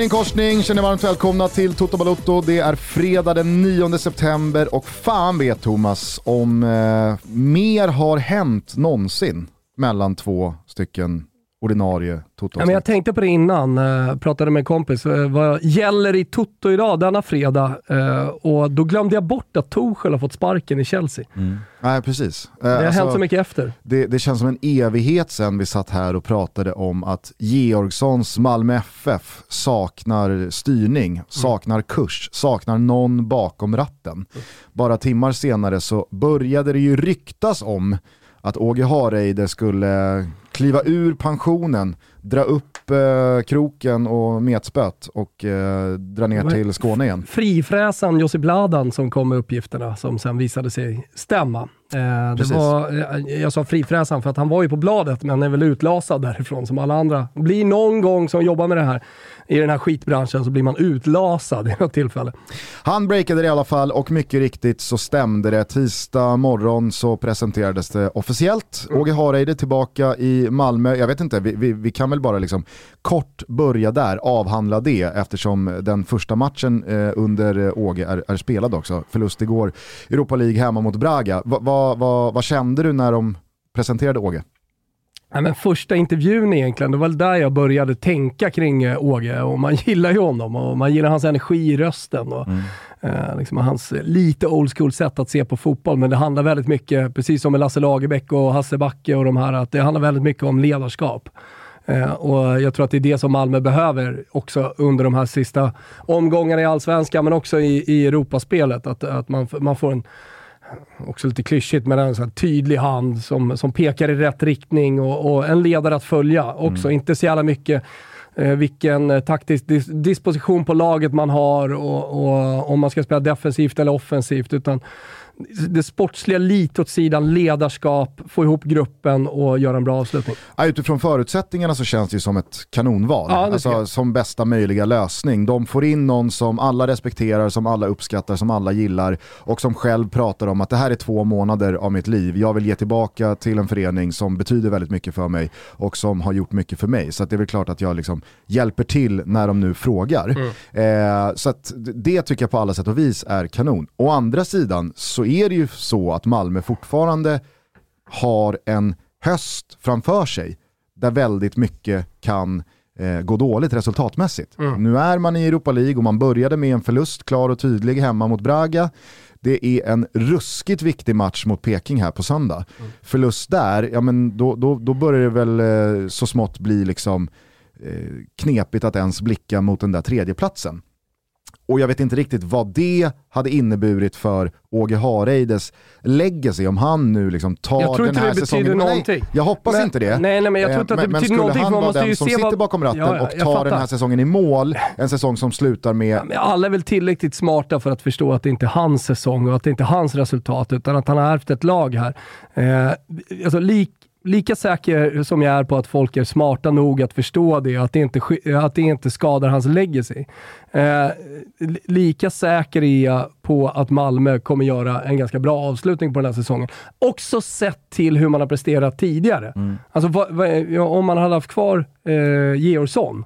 Korsning, korsning, känner varmt välkomna till Toto Balotto. Det är fredag den 9 september och fan vet Thomas om eh, mer har hänt någonsin mellan två stycken ordinarie toto ja, men Jag tänkte på det innan, uh, pratade med en kompis. Uh, vad gäller i Toto idag, denna fredag? Uh, och då glömde jag bort att Tuchel har fått sparken i Chelsea. Mm. Nej, precis. det har alltså, hänt så mycket efter. Det, det, känns som en evighet sedan vi satt här och pratade om att Georgssons Malmö FF saknar styrning, mm. saknar kurs, saknar någon bakom ratten. Mm. Bara timmar senare så började det ju ryktas om att Åge Hareide skulle kliva ur pensionen, dra upp eh, kroken och metspöt och eh, dra ner till Skåne igen. Frifräsaren Josip Ladan som kom med uppgifterna som sen visade sig stämma. Eh, det var, eh, jag sa frifräsaren för att han var ju på bladet men är väl utlasad därifrån som alla andra. Blir någon gång som jobbar med det här i den här skitbranschen så blir man utlasad i något tillfälle. Han breakade det i alla fall och mycket riktigt så stämde det. Tisdag morgon så presenterades det officiellt. Mm. Åge Hareide tillbaka i Malmö. Jag vet inte, vi, vi, vi, kan väl bara liksom kort börja där, avhandla det eftersom den första matchen eh, under Åge är, är, spelad också. Förlust igår, Europa League hemma mot Braga. Va, va, va, vad kände du när de presenterade Åge? Ja, men första intervjun egentligen, det var där jag började tänka kring eh, Åge och man gillar ju honom och man gillar hans energi i rösten och mm. eh, liksom hans lite old school sätt att se på fotboll. Men det handlar väldigt mycket, precis som med Lasse Lagerbäck och Hasse Backe och de här, att det handlar väldigt mycket om ledarskap. Eh, och Jag tror att det är det som Malmö behöver också under de här sista omgångarna i Allsvenskan, men också i, i Europaspelet. Att, att man, man får en också lite klyschigt, men en sån tydlig hand som, som pekar i rätt riktning och, och en ledare att följa också. Mm. Inte så jävla mycket eh, vilken eh, taktisk dis disposition på laget man har och, och, om man ska spela defensivt eller offensivt, utan det sportsliga lite åt sidan, ledarskap, få ihop gruppen och göra en bra avslutning. Ja, utifrån förutsättningarna så känns det ju som ett kanonval. Ja, alltså, som bästa möjliga lösning. De får in någon som alla respekterar, som alla uppskattar, som alla gillar och som själv pratar om att det här är två månader av mitt liv. Jag vill ge tillbaka till en förening som betyder väldigt mycket för mig och som har gjort mycket för mig. Så det är väl klart att jag liksom hjälper till när de nu frågar. Mm. Eh, så det tycker jag på alla sätt och vis är kanon. Å andra sidan så är det ju så att Malmö fortfarande har en höst framför sig där väldigt mycket kan eh, gå dåligt resultatmässigt. Mm. Nu är man i Europa League och man började med en förlust klar och tydlig hemma mot Braga. Det är en ruskigt viktig match mot Peking här på söndag. Mm. Förlust där, ja men då, då, då börjar det väl eh, så smått bli liksom eh, knepigt att ens blicka mot den där tredjeplatsen. Och jag vet inte riktigt vad det hade inneburit för Åge Hareides legacy om han nu liksom tar den här säsongen. Jag tror inte det betyder någonting. jag hoppas men, inte det. Nej, nej, men jag tror inte att det men, betyder någonting. Men skulle han vara den som sitter vad... bakom ratten ja, ja, och tar den här säsongen i mål, en säsong som slutar med... Ja, alla är väl tillräckligt smarta för att förstå att det inte är hans säsong och att det inte är hans resultat, utan att han har ärvt ett lag här. Eh, alltså, lik lika säker som jag är på att folk är smarta nog att förstå det, att det inte, att det inte skadar hans legacy. Eh, lika säker är jag på att Malmö kommer göra en ganska bra avslutning på den här säsongen. Också sett till hur man har presterat tidigare. Mm. Alltså, vad, vad, om man hade haft kvar eh, Georgsson,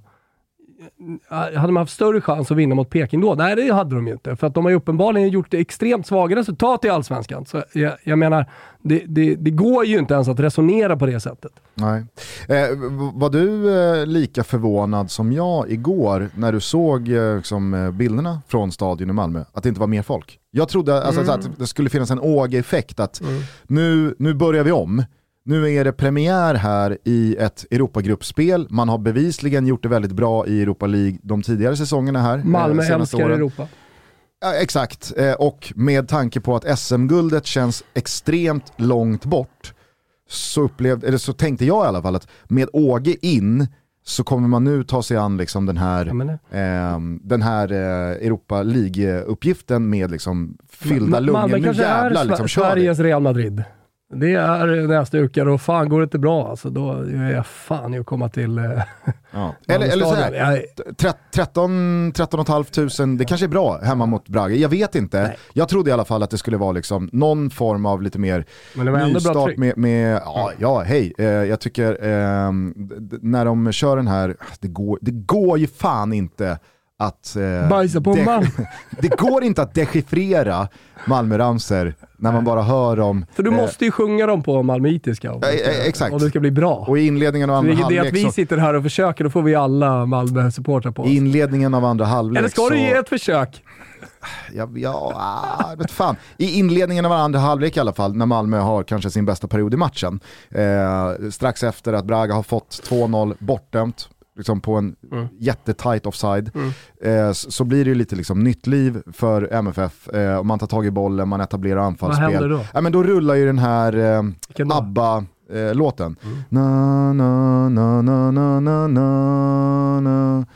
hade man haft större chans att vinna mot Peking då? Nej, det hade de ju inte. För att de har ju uppenbarligen gjort extremt svaga resultat i Allsvenskan. Så jag, jag menar, det, det, det, går ju inte ens att resonera på det sättet. Nej. Eh, var du eh, lika förvånad som jag igår när du såg eh, liksom, eh, bilderna från stadion i Malmö? Att det inte var mer folk? Jag trodde alltså, mm. att det skulle finnas en Åge-effekt, att mm. nu, nu börjar vi om. Nu är det premiär här i ett Europagruppspel. Man har bevisligen gjort det väldigt bra i Europa League de tidigare säsongerna här. Eh, Malmö eh, älskar åren. Europa. Ja, exakt, eh, och med tanke på att SM-guldet känns extremt långt bort så, upplevde, eller så tänkte jag i alla fall att med Åge in så kommer man nu ta sig an liksom den här, eh, den här eh, Europa League-uppgiften med liksom fyllda lungor. Nu jävlar, liksom, Sveriges Real Madrid. Det är jag stukar och fan går det inte bra alltså, då är jag fan i att komma till eh, ja. Eller, eller så här, 13, 13 500, det kanske är bra hemma mot Brage. Jag vet inte. Nej. Jag trodde i alla fall att det skulle vara liksom någon form av lite mer nystart med, med, ja, ja hej, eh, jag tycker eh, när de kör den här, det går, det går ju fan inte att... Eh, Bajsa på en man. det går inte att dechiffrera Malmö-ramser när man bara hör dem. För du eh, måste ju sjunga dem på malmöitiska om, eh, exakt. om det ska bli bra. Och i inledningen av andra halvlek... Det är att vi sitter här och försöker, då får vi alla Malmö-supportrar på oss. I inledningen av andra halvlek Eller ska så... du ge ett försök? Ja, ja ah, vet fan. I inledningen av andra halvlek i alla fall, när Malmö har kanske sin bästa period i matchen. Eh, strax efter att Braga har fått 2-0 bortdömt, liksom på en mm. jättetight offside, mm. eh, så blir det lite liksom nytt liv för MFF. Eh, man tar tag i bollen, man etablerar anfallsspel. Vad händer då? Ja, men då rullar ju den här eh, ABBA-låten. Mm. Na, na, na, na, na, na, na, na.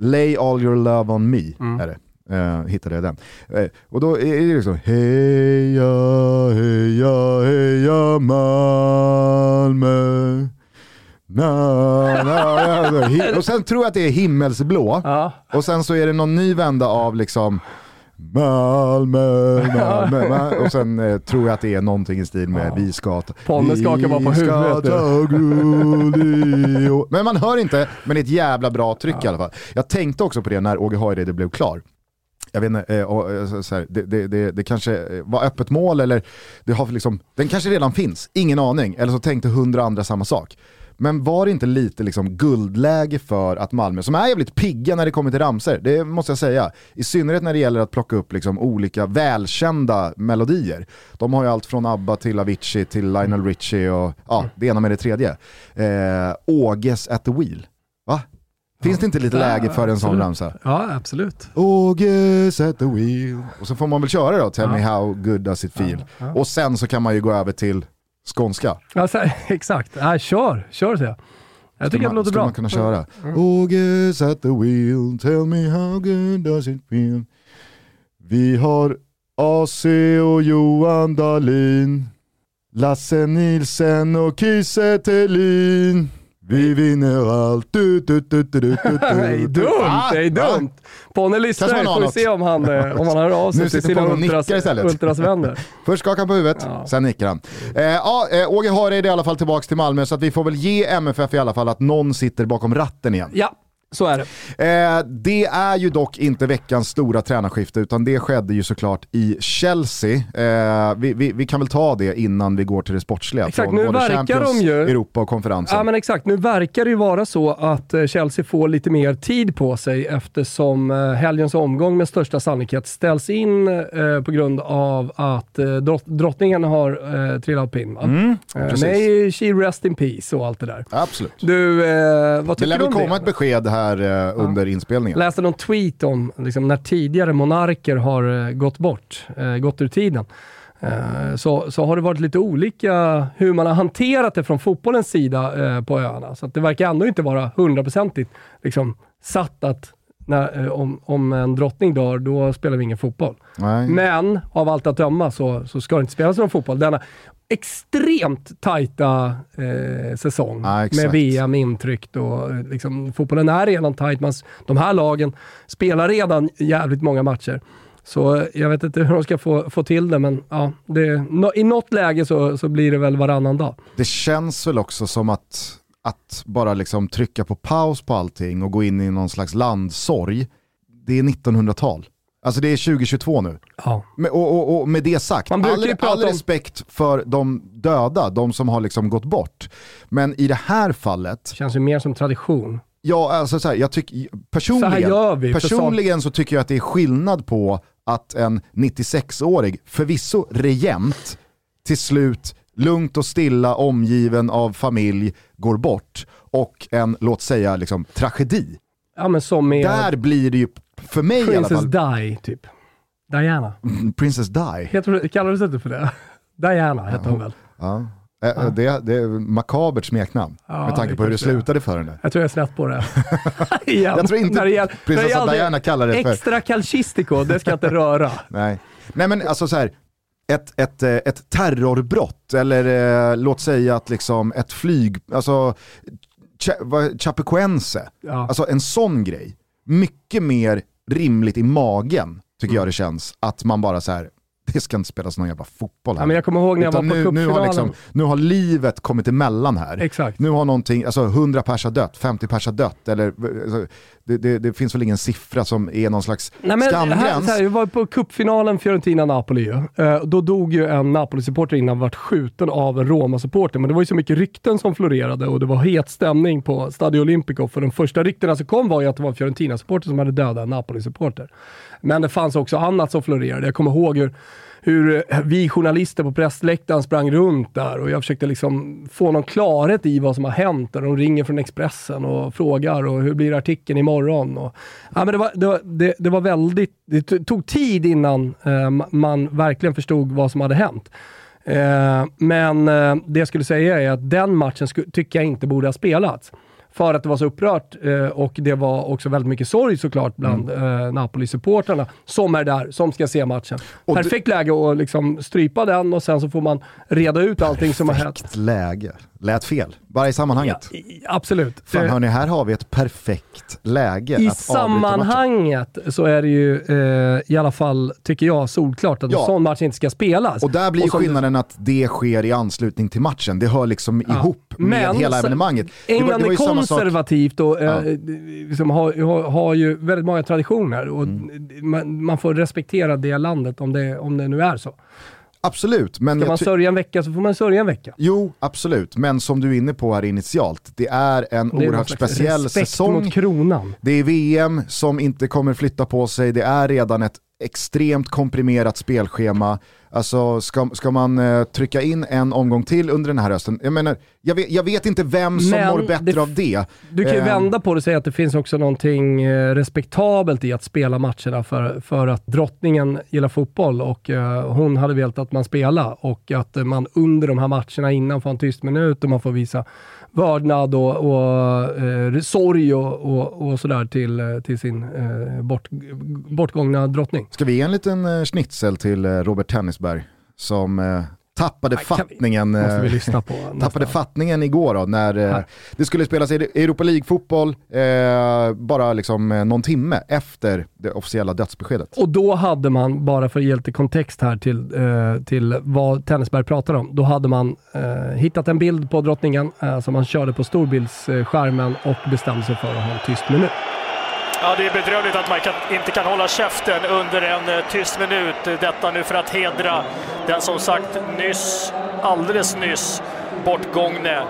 Lay all your love on me, mm. är det. Uh, hittade jag den. Uh, och då är det liksom Heja, heja, heja Malmö Na, na, och sen tror jag att det är himmelsblå. Ja. Och sen så är det någon ny vända av liksom Malmö, Malmö, Malmö. Och sen eh, tror jag att det är någonting i stil med ja. vi ska ta... Ponne skakar bara på huvudet Men man hör inte, men det är ett jävla bra tryck ja. i alla fall. Jag tänkte också på det när Åge Hareide blev klar. Jag vet inte, eh, och, eh, så här, det, det, det, det, kanske var öppet mål eller det har liksom, den kanske redan finns, ingen aning. Eller så tänkte hundra andra samma sak. Men var det inte lite liksom guldläge för att Malmö, som är jävligt pigga när det kommer till ramser, det måste jag säga, i synnerhet när det gäller att plocka upp liksom olika välkända melodier. De har ju allt från ABBA till Avicii till Lionel Richie och ja, det ena med det tredje. Eh, Åges at the wheel. Va? Finns det inte lite läge för en sån ramsa? Ja, absolut. Åges at the wheel. Och så får man väl köra då, Tell ja. me how good does it feel. Ja, ja. Och sen så kan man ju gå över till skånska. Alltså, exakt, äh, kör, kör säger jag. Jag tycker man, det låter bra. man kunna köra. Mm. August at the wheel, tell me how good does it feel. Vi har AC och Johan Dahlin, Lasse Nilsen och Kiese Thelin. Vi vinner allt. Du, du, du, du, du, du. det är dumt, ah, det är dumt. Ponne lyssnar, får vi se om han, eh, om han hör av sig till sina ultrasvänner. Först skakar han på huvudet, ja. sen nickar han. Eh, ja, eh, Åge Hareide är i alla fall tillbaka till Malmö, så att vi får väl ge MFF i alla fall att någon sitter bakom ratten igen. Ja, så är det. Eh, det är ju dock inte veckans stora tränarskifte, utan det skedde ju såklart i Chelsea. Eh, vi, vi, vi, kan väl ta det innan vi går till det sportsliga. Exakt, nu verkar Champions, de ju... Europa och konferensen. Ja men exakt, nu verkar det ju vara så att eh, Chelsea får lite mer tid på sig eftersom eh, helgens omgång med största sannolikhet ställs in eh, på grund av att eh, drottningen har trillat pinn. Mm, eh, nej, she rest in peace och allt det där. Absolut. Du, vad tycker du om det? Det lär väl komma ett besked här här eh, under inspelningen. Läste någon tweet om liksom, när tidigare monarker har eh, gått bort, eh, gått ur tiden. Eh, så, så har det varit lite olika hur man har hanterat det från fotbollens sida eh, på öarna. Så det verkar ändå inte vara hundraprocentigt liksom, satt att när, om, om en drottning dör, då spelar vi ingen fotboll. Nej. Men av allt att döma så, så ska det inte spelas någon fotboll. Denna extremt tajta eh, säsong ja, med VM intryckt och liksom, fotbollen är redan tajt. Man, de här lagen spelar redan jävligt många matcher. Så jag vet inte hur de ska få, få till det, men ja, det, no, i något läge så, så blir det väl varannan dag. Det känns väl också som att, att bara liksom trycka på paus på allting och gå in i någon slags landsorg, det är 1900-tal. Alltså det är 2022 nu. Ja. Med, och, och, och, med det sagt, all, all respekt för de döda, de som har liksom gått bort. Men i det här fallet... Det känns ju mer som tradition. Ja, alltså så här, jag tycker, personligen, så, vi, personligen så tycker jag att det är skillnad på att en 96-årig, förvisso regent, till slut lugnt och stilla omgiven av familj går bort och en, låt säga, liksom, tragedi. Ja, men är... Där blir det ju för mig Princess i alla fall. Di, typ. Diana. Mm, Princess Di? kallades det inte för det? Diana hette hon väl? Ja. Ja. Det, det är makabert smeknamn ja, med tanke på hur det slutade för henne. Jag tror jag är snett på det. jag tror inte gäller, prinsessa Diana kallar det för... Extra calcistico, det ska jag inte röra. Nej. Nej men alltså så här, ett, ett, eh, ett terrorbrott eller eh, låt säga att liksom ett flyg, alltså Chapecoense, ja. alltså en sån grej. Mycket mer rimligt i magen tycker mm. jag det känns att man bara så här, det ska inte spelas någon jävla fotboll här. Ja, men jag kommer ihåg när jag Utan var på nu, nu har, liksom, nu har livet kommit emellan här. Exakt. Nu har någonting, alltså 100 pers har dött, 50 pers har dött, eller alltså, det, det, det, finns väl ingen siffra som är någon slags Nej, men skamgräns. Här, här, jag var på cupfinalen Fiorentina-Napoli. Uh, då dog ju en Napoli-supporter innan vart skjuten av en Roma-supporter, men det var ju så mycket rykten som florerade och det var het stämning på Stadio Olimpico. För de första ryktena som kom var ju att det var en Fiorentina-supporter som hade dödat en Napoli-supporter. Men det fanns också annat som florerade. Jag kommer ihåg hur hur eh, vi journalister på pressläktaren sprang runt där och jag försökte liksom få någon klarhet i vad som har hänt. Och de ringer från Expressen och frågar och hur blir artikeln imorgon? Och, ja, men det, var, det, var, det, det var väldigt, det tog tid innan eh, man verkligen förstod vad som hade hänt. Eh, men eh, det jag skulle säga är att den matchen tycker jag inte borde ha spelats för att det var så upprört eh, och det var också väldigt mycket sorg såklart bland mm. eh, Napoli-supportrarna som är där, som ska se matchen. Och Perfekt läge att liksom strypa den och sen så får man reda ut allting som har hänt. Perfekt läge lät fel, bara i sammanhanget. Ja, absolut. Fan hörni, här har vi ett perfekt läge I sammanhanget så är det ju eh, i alla fall, tycker jag, solklart att ja. en sån match inte ska spelas. Och där blir och skillnaden du... att det sker i anslutning till matchen. Det hör liksom ja. ihop med Men, hela evenemanget. England är konservativt och eh, liksom har, har, har, ju väldigt många traditioner och mm. man, man, får respektera det landet om det, om det nu är så. Absolut. Men Ska man sörja en vecka så får man sörja en vecka. Jo, absolut. Men som du är inne på här initialt, det är en det är oerhört speciell säsong. mot kronan. Det är VM som inte kommer flytta på sig, det är redan ett extremt komprimerat spelschema. Alltså ska, ska man uh, trycka in en omgång till under den här hösten? Jag menar, jag vet, jag vet inte vem som Men mår bättre det, av det. Du kan ju uh, vända på det och säga att det finns också någonting uh, respektabelt i att spela matcherna för, för att drottningen gillar fotboll och hon hade velat att man spelar och att man under de här matcherna innan får en tyst minut och man får visa vördnad och, och eh, sorg och, och, och, sådär till, eh, till sin eh, bort, bortgångna drottning. Ska vi ge en liten eh, schnitzel till eh, Robert Tennisberg som eh, tappade Nej, fattningen vi, måste vi lyssna på tappade fattningen igår då, när eh, det skulle spelas Europa League-fotboll eh, bara liksom eh, någon timme efter det officiella dödsbeskedet. Och då hade man, bara för att ge lite kontext här till, eh, till vad Tennisberg pratar om, då hade man eh, hittat en bild på drottningen eh, som man körde på storbildsskärmen och bestämde sig för att ha en tyst minut. Ja, det är bedrövligt att man kan, inte kan hålla käften under en eh, tyst minut. Eh, detta nu för att hedra den som sagt nyss, alldeles nyss bortgångne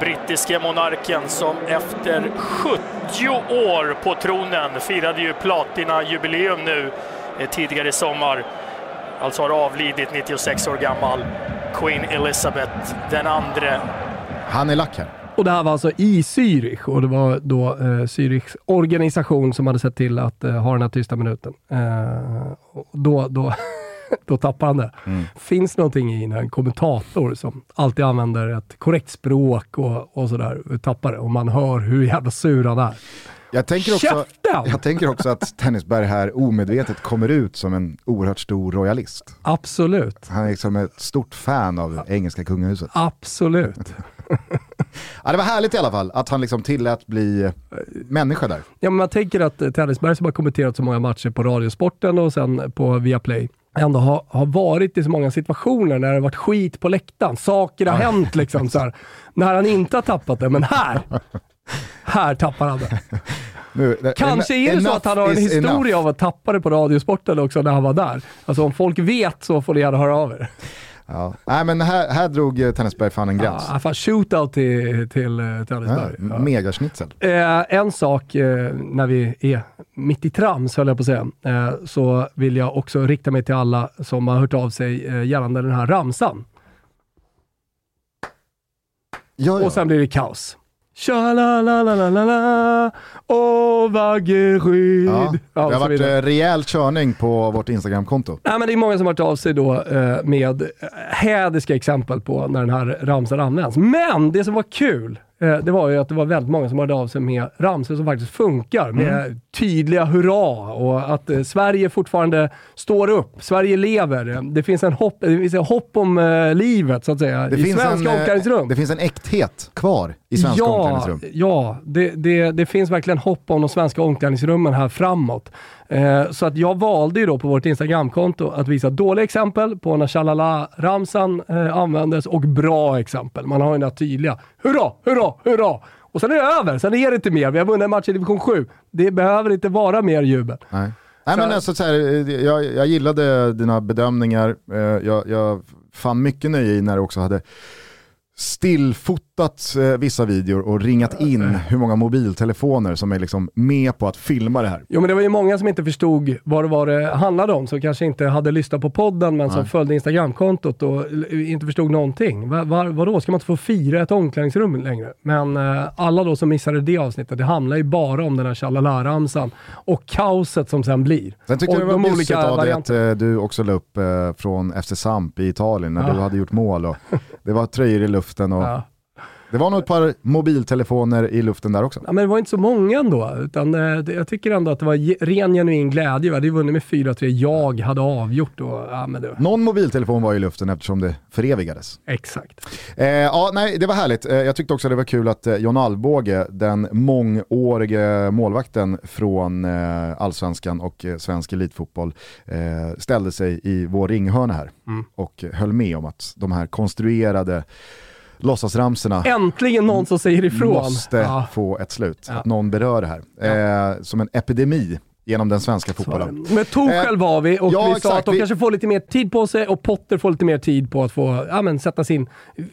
brittiske monarken som efter 70 år på tronen firade ju platinajubileum nu eh, tidigare i sommar. Alltså har avlidit 96 år gammal. Queen Elizabeth den andre. Han är lack här. Och det här var alltså i Zürich och det var då eh, Zürichs organisation som hade sett till att eh, ha den här tysta minuten. Eh, då, då, då tappar han det. Mm. Finns någonting i när en kommentator som alltid använder ett korrekt språk och, och sådär tappar det och man hör hur jävla sur han är. Jag tänker, också, jag tänker också att Tennisberg här omedvetet kommer ut som en oerhört stor royalist. Absolut. Han är liksom ett stort fan av engelska kungahuset. Absolut. ja, det var härligt i alla fall att han liksom tillät bli människa där. Ja, men man tänker att Tennisberg som har kommenterat så många matcher på Radiosporten och sen på Viaplay ändå har, har varit i så många situationer när det har varit skit på läktaren. Saker har hänt liksom. Så här, när han inte har tappat det, men här, här tappar han det. Nu, Kanske är det så att han har en historia enough. av att tappa det på Radiosporten också när han var där. Alltså om folk vet så får ni gärna höra av er. Ja. Nej men här, här drog eh, Tennisberg fan en gräns. Ja, fan shootout till, till uh, Tennisberg. Ja, Megasnitzel. Eh, en sak eh, när vi är mitt i trams, höll jag på att säga, eh, så vill jag också rikta mig till alla som har hört av sig eh, gällande den här ramsan. Ja, ja. Och sen blir det kaos. Tja-la-la-la-la-la, åh Vaggeryd. Ja, det har varit vidare. rejäl körning på vårt Instagramkonto. Ja, men det är många som har varit av sig då med hädiska exempel på när den här ramsan används. Men det som var kul eh, det var ju att det var väldigt många som hörde av sig med ramsor som faktiskt funkar. Med mm. tydliga hurra och att eh, Sverige fortfarande står upp. Sverige lever. Det finns en hopp, det finns en hopp om eh, livet så att säga det i svenska en, omklädningsrum. Det finns en äkthet kvar i svenska ja, omklädningsrum. Ja, det, det, det finns verkligen hopp om de svenska omklädningsrummen här framåt. Eh, så att jag valde ju då på vårt Instagramkonto att visa dåliga exempel på när Shalala-ramsan eh, användes och bra exempel. Man har ju den där tydliga hurra, hurra, hurra! Och sen är det över, sen är det inte mer. Vi har vunnit en match i division 7. Det behöver inte vara mer jubel. Nej. Nej, men alltså, så här, jag, jag gillade dina bedömningar, eh, jag, jag fann mycket nöje i när du också hade stillfotat eh, vissa videor och ringat in hur många mobiltelefoner som är liksom med på att filma det här. Jo men det var ju många som inte förstod vad det var det handlade om, som kanske inte hade lyssnat på podden men Nej. som följde Instagramkontot och inte förstod någonting. Var, var, vadå, ska man inte få fira ett omklädningsrum längre? Men eh, alla då som missade det avsnittet, det handlar ju bara om den här tjalala-ramsan och kaoset som sen blir. Sen tycker jag det var de olika av dig att eh, du också la upp eh, från FC Samp i Italien när ja. du hade gjort mål och det var tröjor i luften och ja. Det var nog ett par mobiltelefoner i luften där också. Ja, men det var inte så många ändå. Utan, eh, jag tycker ändå att det var ren genuin glädje. Vi hade ju vunnit med 4-3. Jag hade avgjort. Och, ja, men det... Någon mobiltelefon var i luften eftersom det förevigades. Exakt. Eh, ja, nej, det var härligt. Eh, jag tyckte också det var kul att eh, John Alvbåge, den mångårige målvakten från eh, allsvenskan och svensk elitfotboll, ställde sig i vår ringhörna här mm. och höll med om att de här konstruerade låtsasramsorna Äntligen någon som säger ifrån. Måste ja. få ett slut. Att någon berör det här. Eh, som en epidemi genom den svenska fotbollen. Men Torshäll eh, var vi och ja, vi sa att de vi... kanske får lite mer tid på sig och Potter får lite mer tid på att få ja, men, sätta sin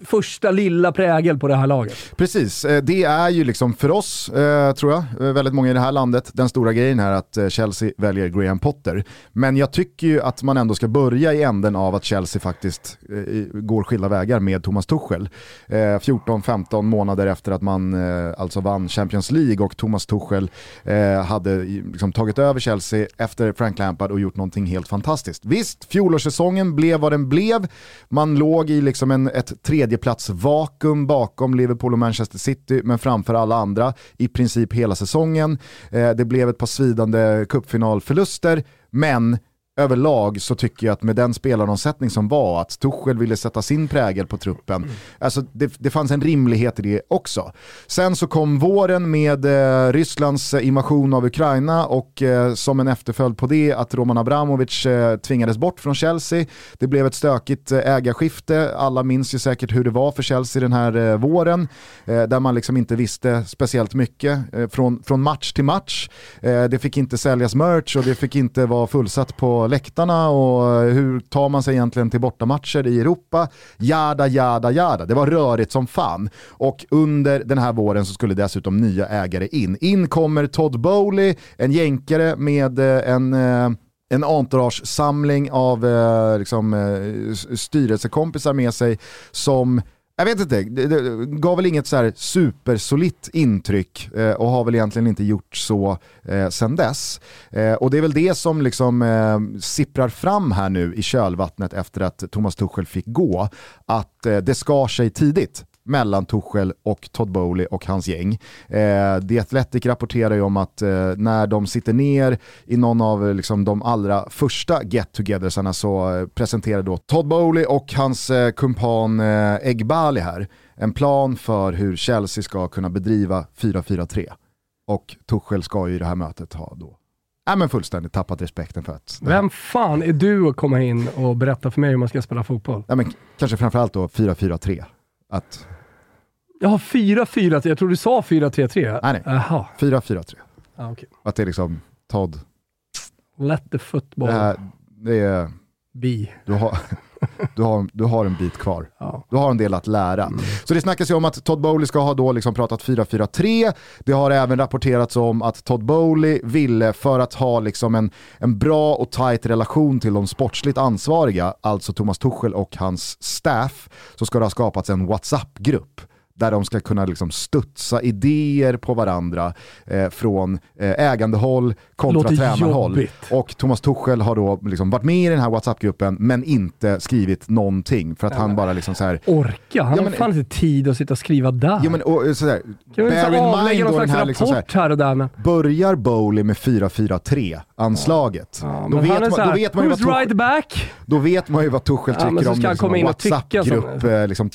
första lilla prägel på det här laget. Precis, eh, det är ju liksom för oss, eh, tror jag, väldigt många i det här landet, den stora grejen här att Chelsea väljer Graham Potter. Men jag tycker ju att man ändå ska börja i änden av att Chelsea faktiskt går skilda vägar med Thomas Tuchel. 14-15 månader efter att man alltså vann Champions League och Thomas Tuchel hade liksom tagit över Chelsea efter Frank Lampard och gjort någonting helt fantastiskt. Visst, fjolårssäsongen blev vad den blev. Man låg i liksom en, ett tredjeplatsvakuum bakom Liverpool och Manchester City, men framför alla andra i princip hela säsongen. Eh, det blev ett par svidande cupfinalförluster, men överlag så tycker jag att med den spelaromsättning som var, att Tuchel ville sätta sin prägel på truppen, mm. alltså det, det fanns en rimlighet i det också. Sen så kom våren med eh, Rysslands invasion av Ukraina och eh, som en efterföljd på det att Roman Abramovic eh, tvingades bort från Chelsea. Det blev ett stökigt eh, ägarskifte, alla minns ju säkert hur det var för Chelsea den här eh, våren, eh, där man liksom inte visste speciellt mycket från, från match till match. det fick inte säljas merch och det fick inte vara fullsatt på läktarna och hur tar man sig egentligen till bortamatcher i Europa? Jada, jada, jada. Det var rörigt som fan. Och under den här våren så skulle dessutom nya ägare in. In kommer Todd Bowley, en jänkare med eh, en eh, en entourage-samling av eh, liksom, eh, styrelsekompisar med sig som jag vet inte, det, det gav väl inget så här supersolitt intryck eh, och har väl egentligen inte gjort så eh, sen dess. Eh, och det är väl det som liksom eh, sipprar fram här nu i kölvattnet efter att Thomas Tuchel fick gå, att eh, det skar sig tidigt mellan Tuchel och Todd Bowley och hans gäng. Eh, The Athletic rapporterar ju om att eh, när de sitter ner i någon av liksom, de allra första get-togethersarna så eh, presenterar då Todd Bowley och hans eh, kumpan eh, Egbali här en plan för hur Chelsea ska kunna bedriva 4-4-3. Och Tuchel ska ju i det här mötet ha då Ja, men fullständigt tappat respekten för att... Vem fan är du att komma in och berätta för mig hur man ska spela fotboll? Ja, men kanske framförallt då 4-4-3. Att Jaha, 4-4-3. Jag tror du sa 4-3-3. Nej, nej. 4-4-3. Ah, okay. Att det är liksom Todd. Let the football. Det, här, det är... Be. Du har, du, har, du har en bit kvar. Ja. Du har en del att lära. Mm. Så det snackas ju om att Todd Bowley ska ha då liksom pratat 4-4-3. Det har även rapporterats om att Todd Bowley ville, för att ha liksom en, en bra och tight relation till de sportsligt ansvariga, alltså Thomas Tuchel och hans staff, så ska det ha skapats en WhatsApp-grupp där de ska kunna liksom studsa idéer på varandra eh, från eh, ägandehåll kontra Låter tränarhåll. Jobbigt. Och Thomas Tuchel har då liksom varit med i den här WhatsApp-gruppen men inte skrivit någonting för att han bara liksom så här... Orka? Han ja, har fan inte tid att sitta och skriva där. Ja, men, och, så här, kan vi bear in mind då den här, liksom, så här, här och där, men... Börjar Bowley med 4-4-3 anslaget. Ja, då, vet man, då vet man ju vad Tuchel, right back? Då vet man ju vad Tuchel tycker ja, om liksom, WhatsApp-grupp-tänket. Eh, liksom,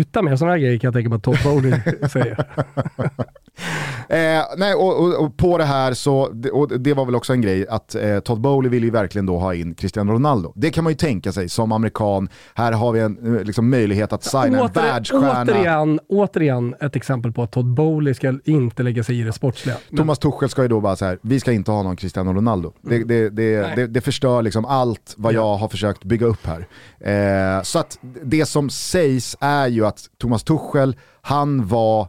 Sluta med sådana här grejer kan jag tänka mig att Todd Bowley säger. Eh, nej, och, och, och, på det här så, och det var väl också en grej, att eh, Todd Bowley vill ju verkligen då ha in Cristiano Ronaldo. Det kan man ju tänka sig som amerikan, här har vi en eh, liksom, möjlighet att signa Åter, en världsstjärna. Återigen, återigen ett exempel på att Todd Bowley ska inte lägga sig i det sportsliga. Thomas Tuchel ska ju då bara säga vi ska inte ha någon Cristiano Ronaldo. Det, mm. det, det, det, det förstör liksom allt vad jag har försökt bygga upp här. Eh, så att det som sägs är ju att Thomas Tuchel, han var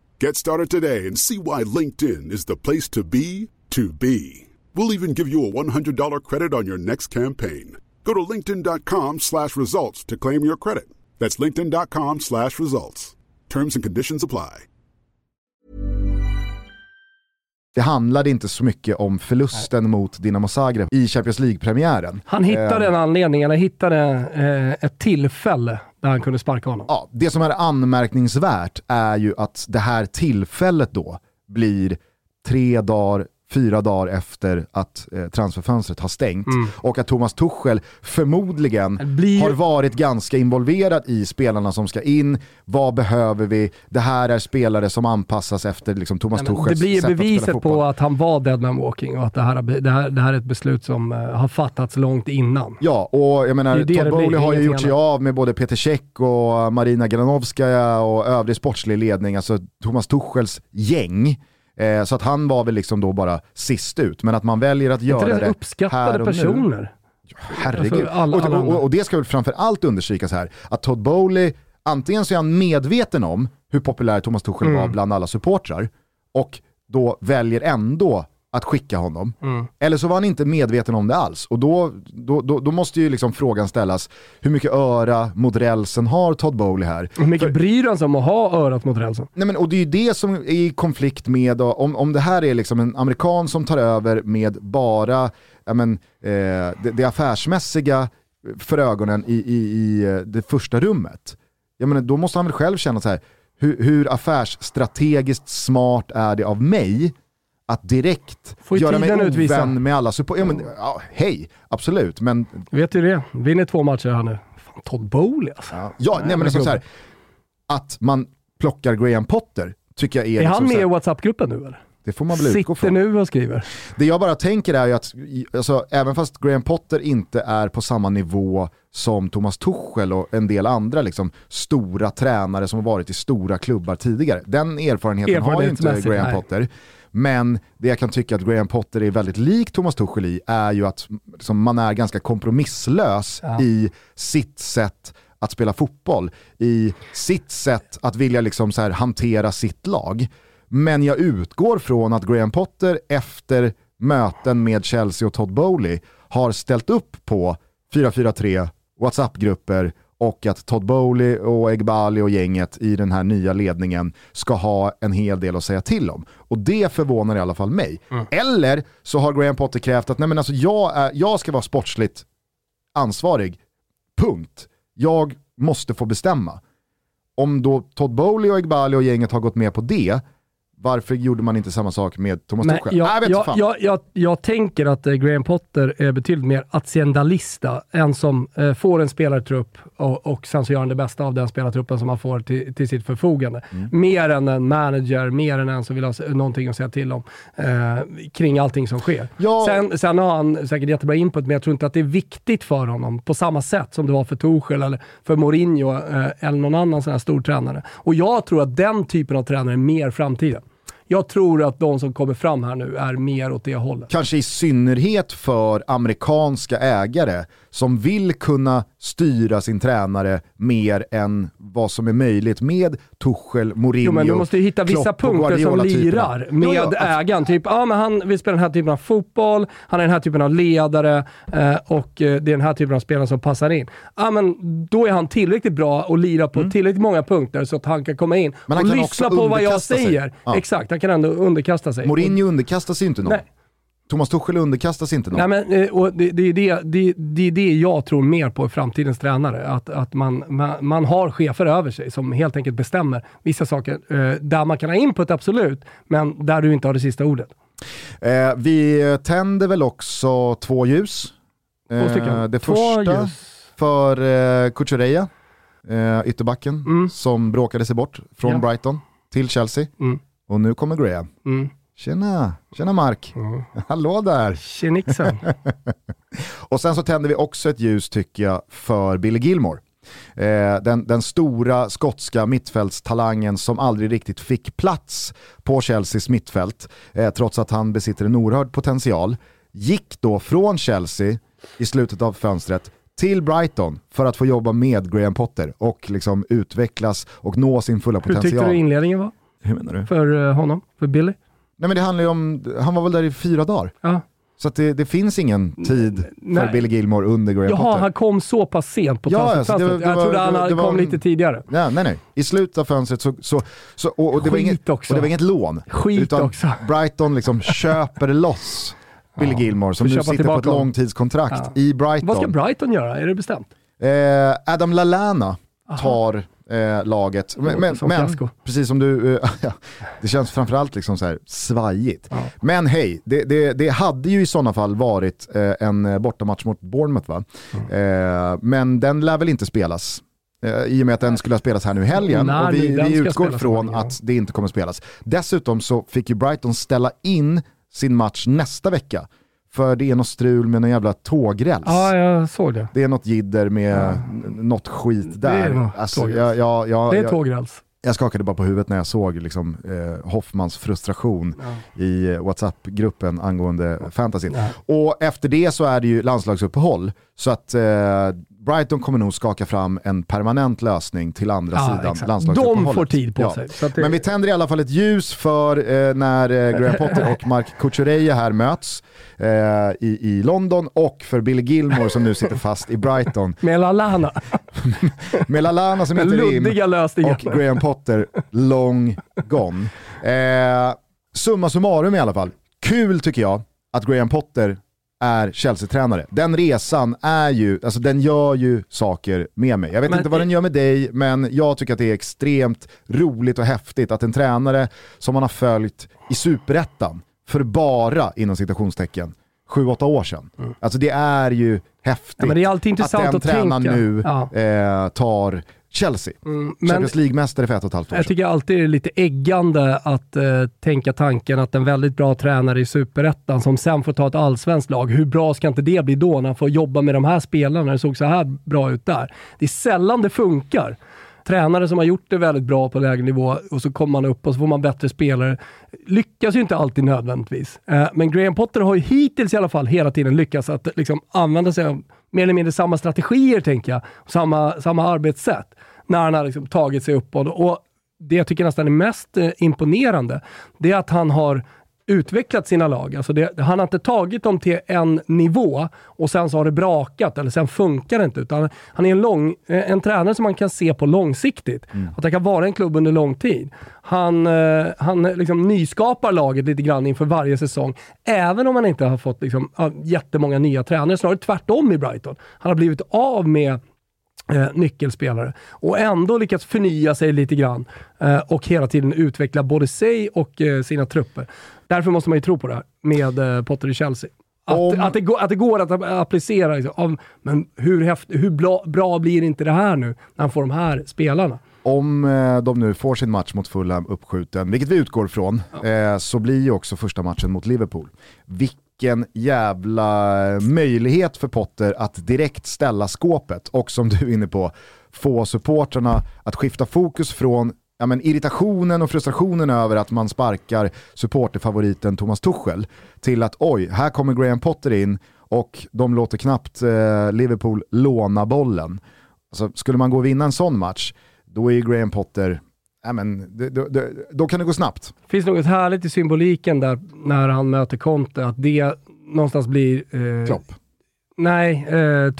Get started today and see why LinkedIn is the place to be to be. We'll even give you a $100 credit on your next campaign. Go to linkedin.com slash results to claim your credit. That's linkedin.com slash results. Terms and conditions apply. Det handlade inte så mycket om förlusten mot Dinamo Zagreb i Champions League-premiären. Han hittade en anledning, han hittade eh, ett tillfälle där han kunde sparka honom. Ja, det som är anmärkningsvärt är ju att det här tillfället då blir tre dagar fyra dagar efter att eh, transferfönstret har stängt. Mm. Och att Thomas Tuchel förmodligen blir... har varit ganska involverad i spelarna som ska in. Vad behöver vi? Det här är spelare som anpassas efter liksom, Thomas Nej, Tuchels Det blir beviset på att han var deadman walking och att det här, det här, det här är ett beslut som uh, har fattats långt innan. Ja, och jag menar, Todd Bowley har ju gjort sig av med både Peter Cech och Marina Granovskaja och övrig sportslig ledning, alltså Thomas Tuchels gäng Eh, så att han var väl liksom då bara sist ut. Men att man väljer att göra det, det uppskattade här och personer. Nu. Herregud. Alltså, alla, alla och, och, och, det ska väl framför allt understrykas här, att Todd Bowley, antingen så är han medveten om hur populär Thomas Tuchel mm. var bland alla supportrar och då väljer ändå att skicka honom. Mm. Eller så var han inte medveten om det alls. Och då, då, då, då måste ju liksom frågan ställas, hur mycket öra mot rälsen har Todd Bowley här? Hur mycket För, bryr han sig om att ha örat mot rälsen? Nej men, och det är ju det som är i konflikt med, om, om det här är liksom en amerikan som tar över med bara ja, men, eh, det, det affärsmässiga för ögonen i, i, i eh, det första rummet. Jag menar, då måste han väl själv känna så här, hur, hur affärsstrategiskt smart är det av mig att direkt göra mig ovän utvisa. med alla support. Ja, men, ja, hej, absolut. Men... Vet du det? Vinner två matcher här nu. Fan, Todd Bowley alltså. Ja, ja nej, men liksom så här, att man plockar Graham Potter tycker jag är... Är liksom han med i WhatsApp-gruppen nu eller? Det får man väl utgå från. Sitter nu och skriver. Det jag bara tänker är ju att, alltså, även fast Graham Potter inte är på samma nivå som Thomas Tuchel och en del andra liksom, stora tränare som har varit i stora klubbar tidigare. Den erfarenheten har ju inte Graham nej. Potter. Men det jag kan tycka att Graham Potter är väldigt lik Thomas Tuchel i är ju att liksom, man är ganska kompromisslös ja. i sitt sätt att spela fotboll, i sitt sätt att vilja liksom så här hantera sitt lag. Men jag utgår från att Graham Potter efter möten med Chelsea och Todd Bowley har ställt upp på 4-4-3, WhatsApp-grupper och att Todd Bowley och Egbali och gänget i den här nya ledningen ska ha en hel del att säga till om. Och det förvånar i alla fall mig. Mm. Eller så har Graham Potter krävt att nej men alltså jag, är, jag ska vara sportsligt ansvarig, punkt. Jag måste få bestämma. Om då Todd Bowley och Egbali och gänget har gått med på det, varför gjorde man inte samma sak med Thomas Tuchel? Jag, Nej, jag, jag, jag, jag, tänker att eh, Graham Potter är betydligt mer aziendalista, en som eh, får en spelartrupp och, och sen så gör han det bästa av den spelartruppen som han får till, till sitt förfogande. Mm. Mer än en manager, mer än en som vill ha någonting att säga till om eh, kring allting som sker. Ja. Sen, sen har han säkert jättebra input, men jag tror inte att det är viktigt för honom på samma sätt som det var för Tuchel eller för Mourinho eh, eller någon annan sån här stor tränare. Och jag tror att den typen av tränare är mer framtiden. Jag tror att de som kommer fram här nu är mer åt det hållet. Kanske i synnerhet för amerikanska ägare som vill kunna styra sin tränare mer än vad som är möjligt med Tuchel, Mourinho, jo, men Du måste ju hitta vissa punkter som lirar med jo, jo, ägaren. Typ, ah, men han vill spela den här typen av fotboll, han är den här typen av ledare eh, och eh, det är den här typen av spelare som passar in. Ah, men då är han tillräckligt bra och lirar på mm. tillräckligt många punkter så att han kan komma in och lyssna på vad jag säger. Ja. Exakt, han kan ändå underkasta sig. Mourinho underkastar sig inte någon. Nej. Thomas Tuchel underkastas inte någon. Nej, men, eh, och det, det, är det, det, det är det jag tror mer på i framtidens tränare. Att, att man, man, man har chefer över sig som helt enkelt bestämmer vissa saker. Eh, där man kan ha input, absolut, men där du inte har det sista ordet. Eh, vi tänder väl också två ljus. Två stycken. Eh, det två första ljus. för eh, Kukureya, eh, ytterbacken, mm. som bråkade sig bort från ja. Brighton till Chelsea. Mm. Och nu kommer Graham. Mm. Tjena, tjena Mark. Mm. Hallå där. Tjenixen. och sen så tänder vi också ett ljus tycker jag för Billy Gilmore. Eh, den, den, stora skotska mittfältstalangen som aldrig riktigt fick plats på Chelseas mittfält, eh, trots att han besitter en oerhörd potential, gick då från Chelsea i slutet av fönstret till Brighton för att få jobba med Graham Potter och liksom utvecklas och nå sin fulla potential. Hur tyckte du inledningen var? Hur menar du? För uh, honom, för Billy? Nej men det handlar ju om, han var väl där i fyra dagar. Ja. Så det, det, finns ingen tid nej. för Billy Gilmore under Graham Jaha, Potter. han kom så pass sent på ja, alltså det, det Jag trodde han det, kom lite tidigare. Ja, nej, nej. I slutet av fönstret så... så, så och, och, det var inget, också. och det var inget lån. Skit utan också. Brighton liksom köper loss Billy Gilmore som nu sitter på ett långtidskontrakt ja. i Brighton. Vad ska Brighton göra? Är det bestämt? Eh, Adam Lallana tar eh, laget. Men, men, men precis som du, eh, det känns framförallt liksom så här svajigt. Ja. Men hej, det, det, det, hade ju i sådana fall varit eh, en bortamatch mot Bournemouth va? Mm. men den lär väl inte spelas eh, i och med att den skulle ha spelats här nu i helgen. Nej, och vi, vi utgår från att det inte kommer spelas. Dessutom så fick ju Brighton ställa in sin match nästa vecka för det är något strul med någon jävla tågräls. Ja, jag såg det. Det är något jidder med ja. något skit där. Det är, alltså, jag, jag, jag, det är tågräls. Jag skakade bara på huvudet när jag såg liksom, eh, Hoffmans frustration ja. i eh, WhatsApp-gruppen angående fantasyn. Ja. Och efter det så är det ju landslagsuppehåll. Så att eh, Brighton kommer nog skaka fram en permanent lösning till andra ja, sidan exakt. De får tid på sig. Det... Men vi tänder i alla fall ett ljus för eh, när eh, Graham Potter och Mark Kukureya här möts eh, i, i London och för Billy Gilmore som nu sitter fast i Brighton. Med Lalana. Med Lalana som heter Rim och Graham Potter long gone. Eh, summa summarum i alla fall. Kul tycker jag att Graham Potter är Chelsea-tränare. Den resan är ju, alltså den gör ju saker med mig. Jag vet men, inte vad den gör med dig, men jag tycker att det är extremt roligt och häftigt att en tränare som man har följt i superettan för bara, inom citationstecken, 7-8 år sedan. Mm. Alltså det är ju häftigt ja, det är att den att tränaren nu ja. eh, tar Chelsea, mm, Champions League-mästare för ett och ett halvt år sedan. Jag tycker alltid det är lite äggande att uh, tänka tanken att en väldigt bra tränare i Superettan som sen får ta ett allsvenskt lag, hur bra ska inte det bli då när han får jobba med de här spelarna när det såg så här bra ut där? Det är sällan det funkar tränare som har gjort det väldigt bra på lägre nivå och så kommer man upp och så får man bättre spelare. Lyckas ju inte alltid nödvändigtvis. Eh, men Graham Potter har ju hittills i alla fall hela tiden lyckats att liksom använda sig av mer eller mindre samma strategier, tänker jag. Samma, samma arbetssätt när han har liksom tagit sig uppåt. Och det jag tycker nästan är mest eh, imponerande, det är att han har utvecklat sina lag. Alltså det, han har inte tagit dem till en nivå och sen så har det brakat eller sen funkar det inte. Utan han är en, lång, en tränare som man kan se på långsiktigt. Mm. Att det kan vara en klubb under lång tid. Han, eh, han liksom nyskapar laget lite grann inför varje säsong. Även om han inte har fått liksom, jättemånga nya tränare. Snarare tvärtom i Brighton. Han har blivit av med eh, nyckelspelare och ändå lyckats förnya sig lite grann eh, och hela tiden utveckla både sig och eh, sina trupper. Därför måste man ju tro på det här med eh, Potter i Chelsea. Att, Om... att, det, att det går att applicera. Liksom, men hur, häft, hur bra, bra blir inte det här nu när han får de här spelarna? Om eh, de nu får sin match mot Fulham uppskjuten, vilket vi utgår från, ja. eh, så blir ju också första matchen mot Liverpool. Vilken vilken jävla eh, möjlighet för Potter att direkt ställa skåpet och som du är inne på, få supportrarna att skifta fokus från ja, men irritationen och frustrationen över att man sparkar supporterfavoriten Thomas Tuchel till att oj, här kommer Graham Potter in och de låter knappt eh, Liverpool låna bollen. Alltså, skulle man gå och vinna en sån match, då är Graham Potter Ja, men, det, det, det, då kan det gå snabbt. Det finns något härligt i symboliken där när han möter Conte, att det någonstans blir... Eh, Klopp? Nej, eh.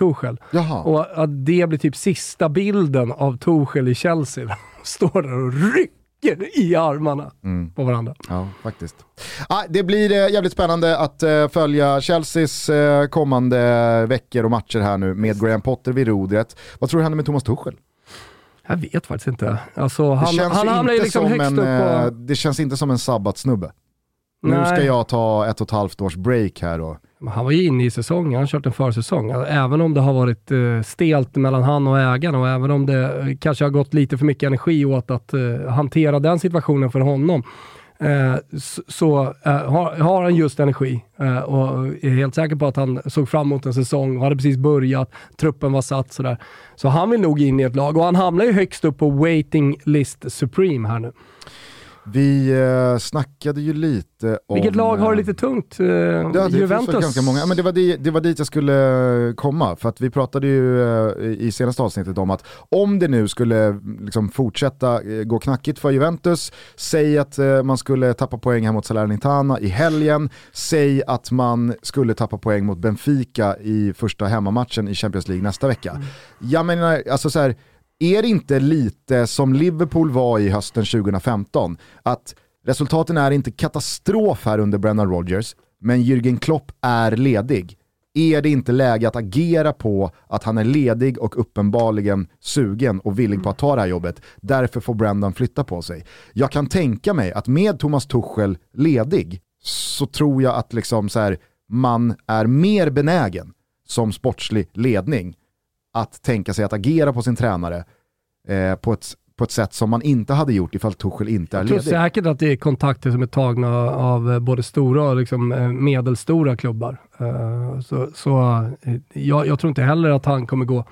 Jaha. Och att det blir typ sista bilden av Tuchel i Chelsea. står där och rycker i armarna mm. på varandra. Ja, faktiskt. Ah, det blir eh, jävligt spännande att eh, följa Chelseas eh, kommande veckor och matcher här nu med Graham Potter vid rodret. Vad tror du händer med Thomas Tuchel? Jag vet faktiskt inte. Alltså, han, han hamnar ju liksom högst en, upp på... Eh, det känns inte som en sabbatsnubbe. Nu ska jag ta ett och ett halvt års break här och han var ju inne i säsongen, han har kört en försäsong. Även om det har varit uh, stelt mellan han och ägarna och även om det uh, kanske har gått lite för mycket energi åt att uh, hantera den situationen för honom, Eh, så, eh, har, han just energi eh, och är helt säker på att han såg fram emot en säsong och hade precis börjat, truppen var satt sådär. Så han vill nog in i ett lag och han hamnar ju högst upp på waiting list supreme här nu. Vi eh, snackade ju lite om... Vilket lag har det lite tungt? Eh, ja, det Juventus? ganska många. Men det, var det, det var dit jag skulle komma. För att vi pratade ju eh, i senaste avsnittet om att om det nu skulle liksom, fortsätta eh, gå knackigt för Juventus, säg att eh, man skulle tappa poäng här mot Salernitana i helgen, säg att man skulle tappa poäng mot Benfica i första hemmamatchen i Champions League nästa vecka. Mm. Jag menar, alltså så här, är det inte lite som Liverpool var i hösten 2015? Att resultaten är inte katastrof här under Brennan Rodgers, men Jürgen Klopp är ledig. Är det inte läge att agera på att han är ledig och uppenbarligen sugen och villig på att ta det här jobbet? Därför får Brendan flytta på sig. Jag kan tänka mig att med Thomas Tuchel ledig så tror jag att liksom så här, man är mer benägen som sportslig ledning att tänka sig att agera på sin tränare eh, på, ett, på ett sätt som man inte hade gjort ifall Tuchel inte är ledig. Jag tror säkert att det är kontakter som är tagna av eh, både stora och liksom eh, medelstora klubbar. Uh, så så jag, jag, tror inte heller att han kommer gå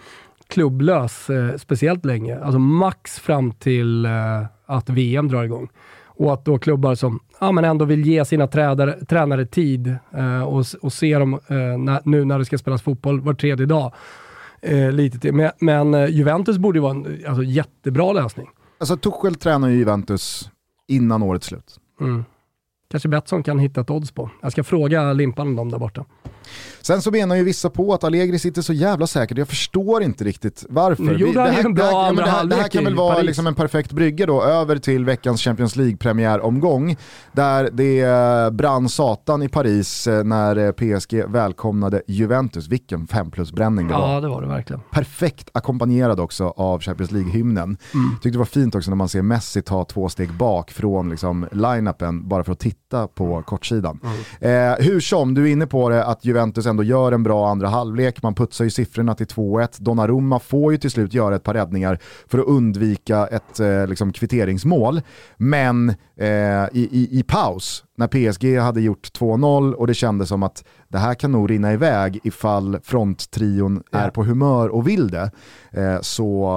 klubblös uh, speciellt länge. Alltså max fram till uh, att VM drar igång. Och att då klubbar som ja, men ändå vill ge sina tränare, tränare tid och, och se dem när, nu när det ska spelas fotboll var tredje dag eh, lite till. Men, men eh, Juventus borde ju vara en alltså, jättebra lösning. Alltså Tuchel tränar ju Juventus innan årets slut. Mm. Kanske Betsson kan hitta ett odds på. Jag ska fråga Limpan om dem där borta. Sen så menar ju vissa på att Allegri sitter så jävla säkert, jag förstår inte riktigt varför. Nu gjorde han det, här, en bra det, här, det, här, det här kan väl vara liksom en perfekt brygga då över till veckans Champions League-premiäromgång där det eh, brann satan i Paris eh, när eh, PSG välkomnade Juventus. Vilken 5 plus-bränning det var. Ja det var det verkligen. Perfekt ackompanjerad också av Champions League-hymnen. Mm. Tyckte det var fint också när man ser Messi ta två steg bak från liksom line-upen bara för att titta hitta på mm. kortsidan. Mm. Eh, hur som, du är inne på det att Juventus ändå gör en bra andra halvlek, man putsar ju siffrorna till 2-1. Donnarumma får ju till slut göra ett par räddningar för att undvika ett eh, liksom, kvitteringsmål. Men eh, i, i, i paus, när PSG hade gjort 2-0 och det kändes som att det här kan nog rinna iväg ifall fronttrion ja. är på humör och vill det, eh, så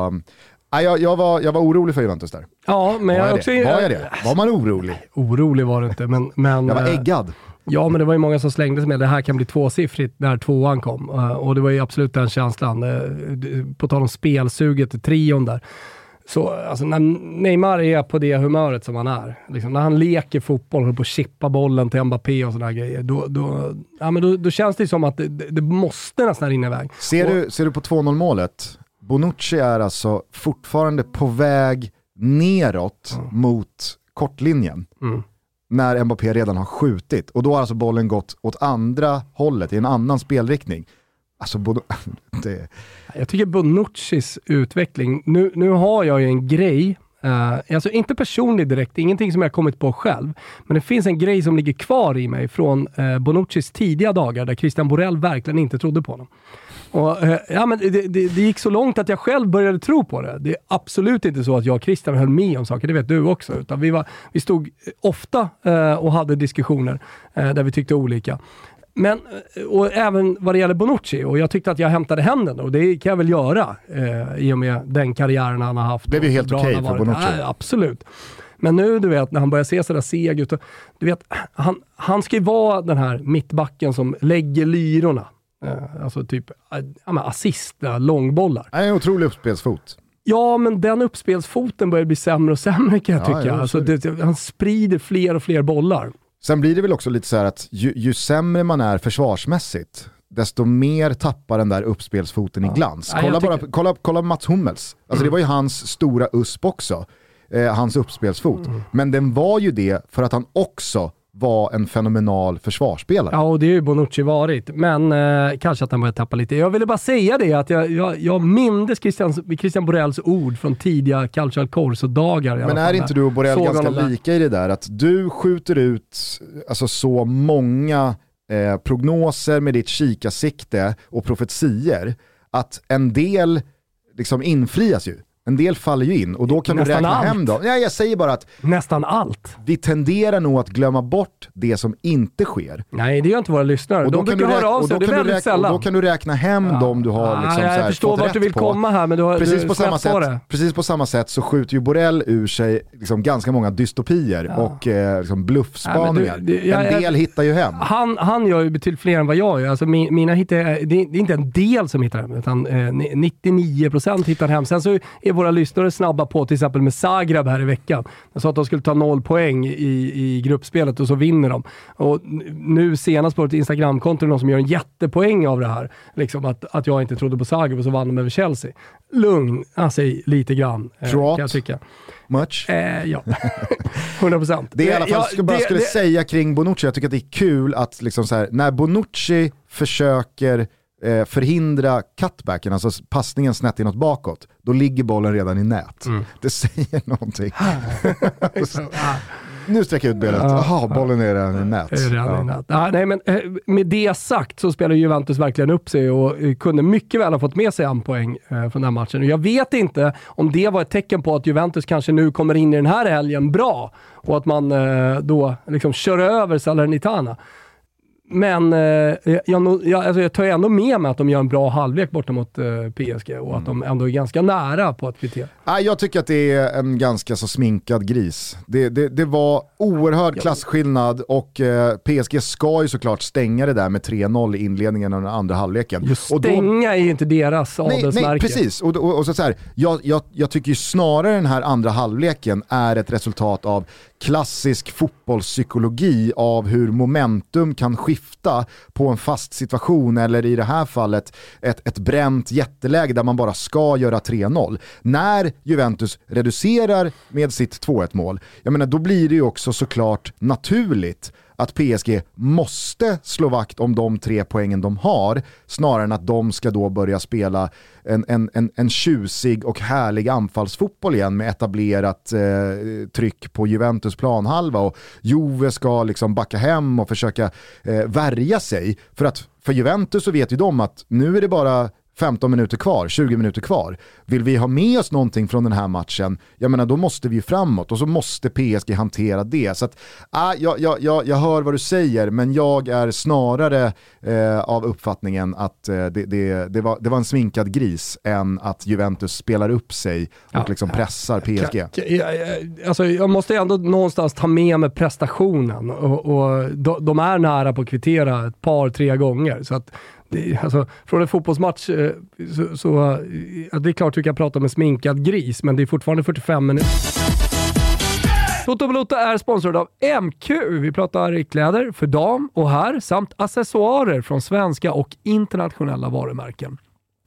Nej, jag, jag, var, jag var orolig för Juventus där. Ja, men var jag också... Det? Var jag det? Var man orolig? Orolig var det inte, men... men jag var eh, äggad. Ja, men det var ju många som slängde sig med det här kan bli tvåsiffrigt när tvåan kom. Eh, och det var ju absolut den känslan. Eh, på tal om spelsuget i trion där. Så alltså, när Neymar är på det humöret som han är, liksom, när han leker fotboll, håller på att chippa bollen till Mbappé och sådana grejer, då, då, ja, men då, då, känns det som att det, det måste nästan rinna iväg. Ser, och, du, ser du på 2-0 målet? Bonucci är alltså fortfarande på väg neråt mm. mot kortlinjen. Mm. När Mbappé redan har skjutit. Och då har alltså bollen gått åt andra hållet, i en annan spelriktning. Alltså, det... Jag tycker Bonuccis utveckling, nu, nu har jag ju en grej Uh, alltså inte personlig direkt, ingenting som jag kommit på själv. Men det finns en grej som ligger kvar i mig från uh, Bonuccis tidiga dagar där Christian Borell verkligen inte trodde på honom. Och, uh, ja, men det, det, det, gick så långt att jag själv började tro på det. Det är absolut inte så att jag och Christian höll med om saker, det vet du också. Utan vi, var, vi stod ofta och hade diskussioner där vi tyckte olika. Men, eh, och även vad det gäller Bonucci, och jag tyckte att jag hämtade hem den och det kan jag väl göra eh, i och med den karriären han har haft. Det är ju helt okej okay för Bonucci. Ja, absolut. Men nu, du vet, när han börjar se sådär seg ut, du vet, han, han ska ju vara den här mittbacken som lägger lyrorna. Eh, alltså typ ja, assist, långbollar. Han är en otrolig uppspelsfot. Ja, men den uppspelsfoten börjar bli sämre och sämre kan jag tycka. Ja, alltså, det, han sprider fler och fler bollar. Sen blir det väl också lite så här att ju, ju sämre man är försvarsmässigt, desto mer tappar den där uppspelsfoten ja. i glans. Kolla, bara, kolla, kolla Mats Hummels, alltså mm. det var ju hans stora USP också, eh, hans uppspelsfot. Mm. Men den var ju det för att han också var en fenomenal försvarsspelare. Ja, och det har ju Bonucci varit, men eh, kanske att han börjar tappa lite. Jag ville bara säga det, att jag, jag, jag mindes Christian, Christian Borells ord från tidiga Calcio Corso-dagar. Men är inte du och Borrell ganska lika i det där, att du skjuter ut alltså, så många eh, prognoser med ditt kikarsikte och profetier, att en del liksom infrias ju. En del faller ju in och då kan Nästan du räkna allt. hem dem. Ja, jag säger bara att Nästan allt. vi tenderar nog att glömma bort det som inte sker. Nej, det gör inte våra lyssnare. Och De brukar höra av sig, det är väldigt räkna, sällan. Och då kan du räkna hem ja. dem du har liksom, ja, Jag förstår vart du vill på. komma här, men du har precis du på samma sätt, det. Precis på samma sätt så skjuter ju Borrell ur sig liksom ganska många dystopier ja. och eh, liksom bluffspaningar. Du, du, jag, en del hittar ju hem. Han, han gör ju betydligt fler än vad jag gör. Alltså, min, mina hittar, det är inte en del som hittar hem, utan eh, 99% hittar hem. Sen så är våra lyssnare snabba på till exempel med Zagreb här i veckan. De sa att de skulle ta noll poäng i, i gruppspelet och så vinner de. Och nu senast på ett Instagramkonto är det någon som gör en jättepoäng av det här. Liksom att, att jag inte trodde på Zagreb och så vann de över Chelsea. Lugn sig lite grann, eh, kan jag tycka. Much? Eh, ja, 100%. Det är i alla fall, jag bara skulle det, säga kring Bonucci, jag tycker att det är kul att liksom så här, när Bonucci försöker eh, förhindra cutbacken, alltså passningen snett inåt bakåt, då ligger bollen redan i nät. Mm. Det säger någonting. nu sträcker jag ut benet, jaha, bollen är redan i nät. Redan ja. i nät. Nej, men, eh, med det sagt så spelar Juventus verkligen upp sig och eh, kunde mycket väl ha fått med sig en poäng eh, från den här matchen. Jag vet inte om det var ett tecken på att Juventus kanske nu kommer in i den här helgen bra och att man då liksom kör över Salernitana. Men eh, jag, jag, alltså jag tar ändå med mig att de gör en bra halvlek borta mot eh, PSG och att de ändå är ganska nära på att kvittera. Jag tycker att det är en ganska så sminkad gris. Det, det, det var oerhörd klasskillnad och eh, PSG ska ju såklart stänga det där med 3-0 i inledningen av den andra halvleken. Just stänga då, är ju inte deras adelsmärke. Nej, nej, precis. Och, och, och så, så här, jag, jag, jag tycker ju snarare den här andra halvleken är ett resultat av klassisk fotbollspsykologi av hur momentum kan skifta på en fast situation eller i det här fallet ett, ett bränt jätteläge där man bara ska göra 3-0. När Juventus reducerar med sitt 2-1 mål, jag menar då blir det ju också såklart naturligt att PSG måste slå vakt om de tre poängen de har, snarare än att de ska då börja spela en, en, en, en tjusig och härlig anfallsfotboll igen med etablerat eh, tryck på Juventus planhalva och Juve ska liksom backa hem och försöka eh, värja sig. För att för Juventus så vet ju de att nu är det bara 15 minuter kvar, 20 minuter kvar. Vill vi ha med oss någonting från den här matchen, jag menar då måste vi framåt och så måste PSG hantera det. Så att, ah, jag, jag, jag, jag hör vad du säger, men jag är snarare eh, av uppfattningen att eh, det, det, det, var, det var en sminkad gris än att Juventus spelar upp sig och ja, liksom pressar PSG. Alltså, jag måste ändå någonstans ta med mig prestationen och, och de, de är nära på att kvittera ett par, tre gånger. Så att alltså, från en fotbollsmatch eh, så, så ja, det är klart du kan prata om en sminkad gris, men det är fortfarande 45 minuter. Toto Balota är sponsrad av MQ. Vi pratar kläder för dam och herr samt accessoarer från svenska och internationella varumärken.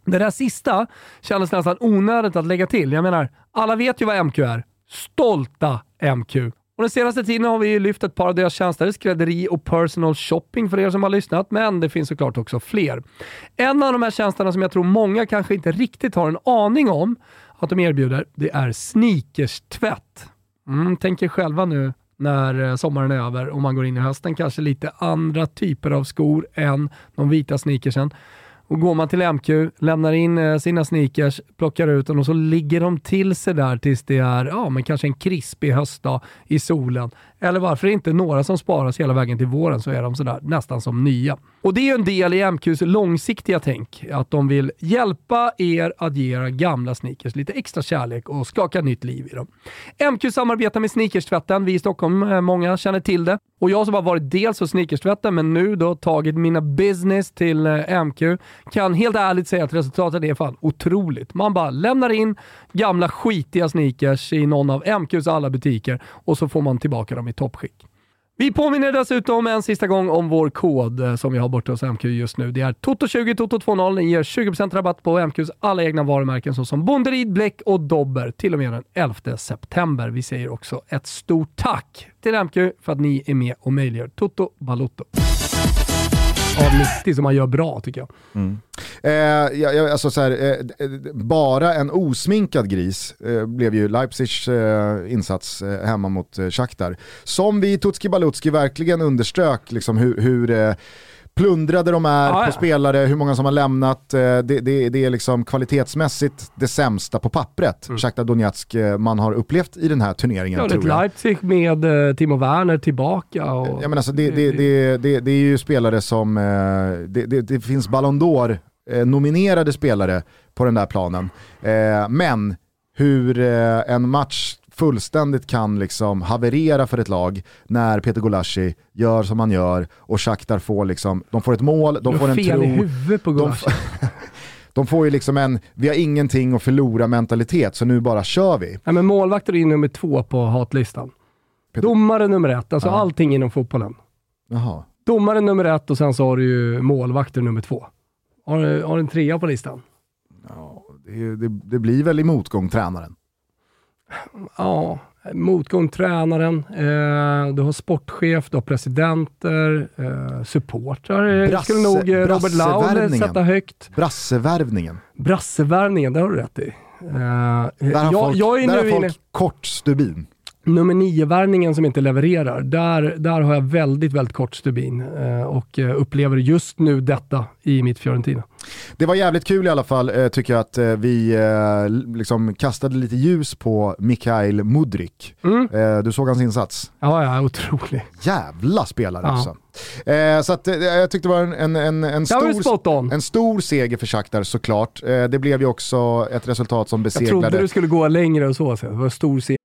Det där sista kändes nästan onödigt att lägga till. Jag menar, alla vet ju vad MQ är. Stolta MQ. Och den senaste tiden har vi lyft ett par av deras tjänster, skrädderi och personal shopping för er som har lyssnat, men det finns såklart också fler. En av de här tjänsterna som jag tror många kanske inte riktigt har en aning om att de erbjuder, det är sneakerstvätt. Mm, tänk er själva nu när eh, sommaren är över och man går in i hösten, kanske lite andra typer av skor än de vita sneakersen. Och går man till MQ, lämnar in eh, sina sneakers, plockar ut dem och så ligger de till sig där tills det är ja, men kanske en krispig höstdag i solen. Eller varför inte några som sparas hela vägen till våren så är de sådär nästan som nya. Och det är ju en del i MQs långsiktiga tänk, att de vill hjälpa er att ge era gamla sneakers lite extra kärlek och skaka nytt liv i dem. MQ samarbetar med Sneakerstvätten, vi i Stockholm, eh, många känner till det. Och jag som har varit dels hos Sneakerstvätten men nu då tagit mina business till eh, MQ, kan helt ärligt säga att resultatet är fan otroligt. Man bara lämnar in gamla skitiga sneakers i någon av MQs alla butiker och så får man tillbaka dem i toppskick. Vi påminner dessutom en sista gång om vår kod eh, som vi har borta hos MQ just nu. Det är TOTO20 TOTO20. Ni ger 20% rabatt på MQs alla egna varumärken såsom Bonderid, Bläck och Dobber till och med den 11 september. Vi säger också ett stort tack till MQ för att ni är med och möjliggör Toto Balotto av 90 som man gör bra tycker jag. Mm. Eh, jag, alltså så här, eh, eh bara en osminkad gris eh, blev ju Leipzigs eh, insats eh, hemma mot eh, Shakhtar. Som vi i Tutski Balutski verkligen underströk liksom, hur, hur eh, plundrade de är ah, på ja. spelare, hur många som har lämnat. Eh, det, det, det, är liksom kvalitetsmässigt det sämsta på pappret, mm. Shakhtar Donetsk, eh, man har upplevt i den här turneringen. Ja, tror jag. Leipzig med uh, Timo Werner tillbaka. Och... Ja, men alltså, det, det, är ju spelare som, det finns Ballon d'Or nominerade spelare på den där planen. men hur en match fullständigt kan liksom haverera för ett lag när Peter Gulashi gör som han gör och Shakhtar får, liksom, de får ett mål, de får en fel tro. i huvudet på Gulashi. De, de får ju liksom en, vi har ingenting att förlora mentalitet så nu bara kör vi. Ja, men målvakter är nummer två på hatlistan. Peter... Domare nummer ett, alltså ja. allting inom fotbollen. Jaha. Domare nummer ett och sen så har du ju målvakter nummer två. Har du, har du en trea på listan? Ja, det, det, det blir väl i motgång tränaren ja, motgång tränaren, eh, du har sportchef, du har presidenter, eh, supportrar Brasse, skulle nog eh, Robert Launer sätta högt. Brassevärvningen. Brassevärvningen, det har du rätt i. Eh, där har jag, folk, jag är där nu har folk inne... kort stubin nummer nio-värvningen som inte levererar, där, där har jag väldigt, väldigt kort stubin eh, och eh, upplever just nu detta i mitt Fiorentina. Det var jävligt kul i alla fall eh, tycker jag att vi liksom kastade lite ljus på Mikhail Mudrik. Mm. Du såg hans insats? Ja, ja, otrolig. Jävla spelare ja. alltså. så att, jag tyckte det var en, en, en, stor, en stor seger för Shakhtar såklart. det blev ju också ett resultat som beseglade... Jag trodde du skulle gå längre och så. så. Det var stor seger.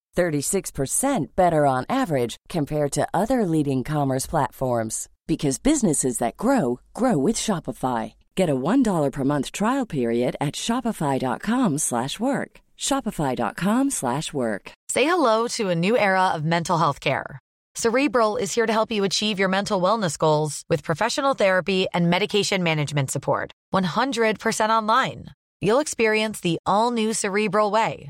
36% better on average compared to other leading commerce platforms because businesses that grow grow with Shopify. Get a $1 per month trial period at shopify.com slash work. Shopify.com slash work. Say hello to a new era of mental health care. Cerebral is here to help you achieve your mental wellness goals with professional therapy and medication management support. 100% online. You'll experience the all new Cerebral Way,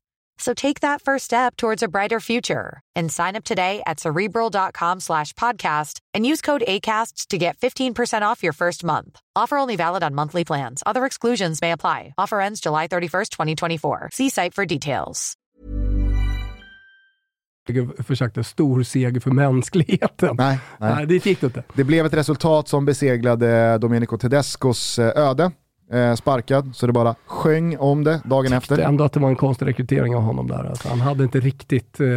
So take that first step towards a brighter future and sign up today at cerebral.com slash podcast and use code ACasts to get 15% off your first month. Offer only valid on monthly plans. Other exclusions may apply. Offer ends July 31st, 2024. See site for details. försökte stor seger för mänskligheten. Nej, nej. nej det gick inte. Det blev ett resultat som beseglade Domenico Tedescos eh, öde. Eh, sparkad, så det bara sjöng om det dagen efter. Jag ändå att det var en konstig rekrytering av honom där. Alltså, han hade inte riktigt, eh,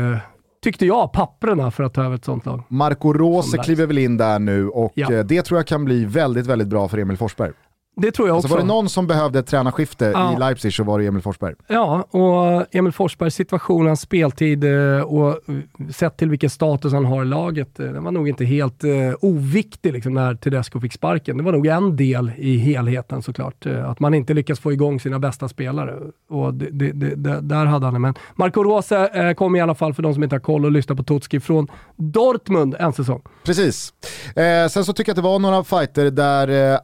tyckte jag, papperna för att ta över ett sånt lag. Marco Rose kliver väl in där nu och ja. Eh, det tror jag kan bli väldigt, väldigt bra för Emil Forsberg. Det tror jag alltså också. var det någon som behövde ett tränarskifte ja. i Leipzig så var det Emil Forsberg. Ja, och Emil Forsbergs situation, hans speltid eh, och sett till vilken status han har i laget, eh, den var nog inte helt oviktig liksom, när Tedesco fick sparken. Det var nog en del i helheten såklart. Att man inte lyckas få igång sina bästa spelare. Och det, det, det, där hade han det. Men Marco Rose eh, kom i alla fall, för de som inte har koll och lyssnar på Totski, från Dortmund en säsong. Precis. Eh, sen så tycker jag att det var några fighter där eh,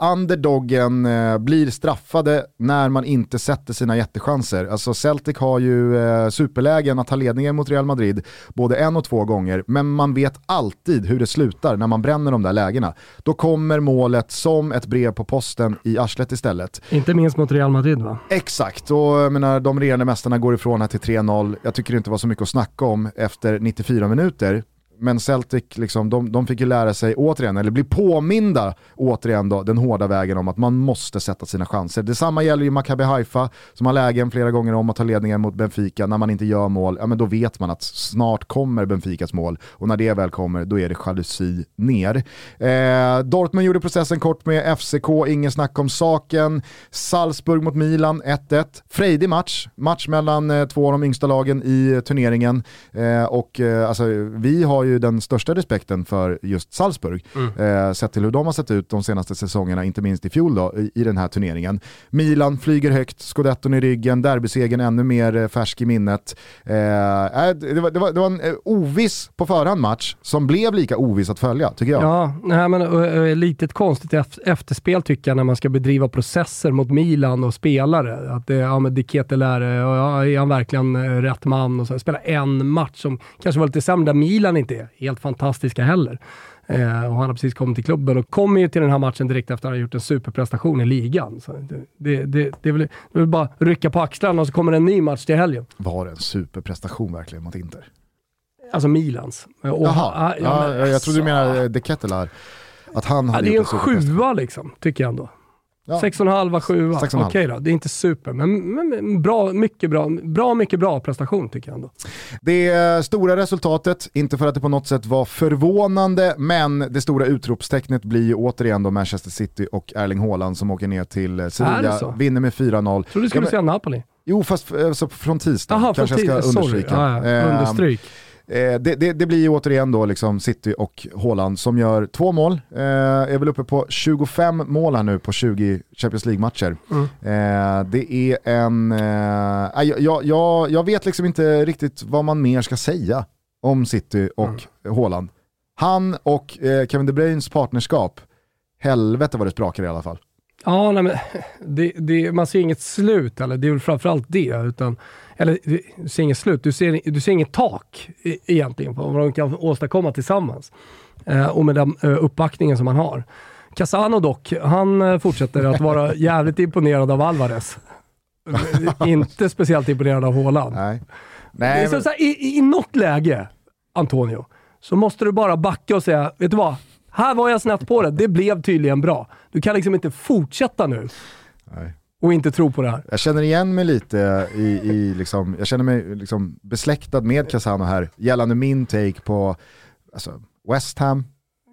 eh, blir straffade när man inte sätter sina jättechanser. Alltså Celtic har ju eh, superlägen att ta ledningen mot Real Madrid både en och två gånger, men man vet alltid hur det slutar när man bränner de där lägena. Då kommer målet som ett brev på posten i arslet istället. Inte minst mot Real Madrid va? Exakt, och jag menar, de regerande mästarna går ifrån här till 3-0. Jag tycker det inte var så mycket att snacka om efter 94 minuter men Celtic, liksom, de, de fick ju lära sig återigen, eller bli påminda återigen då, den hårda vägen om att man måste sätta sina chanser. Detsamma gäller ju Maccabi Haifa som har lägen flera gånger om att ta ledningen mot Benfica. När man inte gör mål, ja men då vet man att snart kommer Benficas mål och när det väl kommer, då är det jalusi ner. Eh, Dortmund gjorde processen kort med FCK, ingen snack om saken. Salzburg mot Milan, 1-1. Frejdig match, match mellan eh, två av de yngsta lagen i eh, turneringen. Eh, och eh, alltså, vi har ju ju den största respekten för just Salzburg, mm. eh, sett till hur de har sett ut de senaste säsongerna, inte minst i fjol då, i, i den här turneringen. Milan flyger högt, scudetton i ryggen, derbysegen ännu mer eh, färsk i minnet. Eh, det, var, det, var, det var en eh, oviss på förhand match som blev lika oviss att följa, tycker jag. Ja, nej, men uh, litet konstigt efterspel tycker jag när man ska bedriva processer mot Milan och spelare. Att det, ja men Diketeler, ja, är han verkligen rätt man? Och så. Spela en match som kanske var lite sämre, där Milan inte är helt fantastiska heller. Eh, och han har precis kommit till klubben och kommer ju till den här matchen direkt efter att han har gjort en superprestation i ligan. Så det, det, det, det, är väl, det är väl bara rycka på axlarna och så kommer en ny match till helgen. Var det en superprestation verkligen mot Inter? Alltså Milans. Och, Jaha, ja, ja, jag, jag trodde du menade De Kettelar. Att han hade ja, det är en sjua liksom, tycker jag ändå. Ja. Sex och en halva, sjua. Okej okay då, det är inte super, men, men, bra, mycket bra, bra, mycket bra prestation tycker jag ändå. Det stora resultatet, inte för att det på något sätt var förvånande, men det stora utropstecknet blir ju återigen då Manchester City och Erling Haaland som åker ner till Sevilla, vinner med 4-0. Tror du skulle ja, säga Napoli? Jo, fast alltså, från tisdag Aha, kanske från jag ska understryka. Ja, ja. Understryk. Eh, det, det, det, blir ju återigen då liksom City och Haaland som gör två mål. Eh, är väl uppe på 25 mål här nu på 20 Champions League-matcher. Mm. Eh, det är en... Eh, jag, jag, jag vet liksom inte riktigt vad man mer ska säga om City och mm. Haaland. Han och eh, Kevin De Bruynes partnerskap, helvete vad det sprakar i alla fall. Ja, nej, men det, det, man ser inget slut, eller det är väl framförallt det. Utan, eller du ser inget slut, du ser, du ser inget tak egentligen på vad de kan åstadkomma tillsammans. Eh, och med den eh, uppbackningen som man har. Casano dock, han eh, fortsätter att vara jävligt imponerad av Alvarez. Inte speciellt imponerad av Haaland. Nej. Nej, men... så, så här, i, I något läge, Antonio, så måste du bara backa och säga, vet du vad? Här var jag snett på det. Det blev tydligen bra. Du kan liksom inte fortsätta nu. Nej. Och inte tro på det här. Jag känner igen mig lite i, i liksom, jag känner mig liksom besläktad med Casano här gällande min take på alltså, West Ham,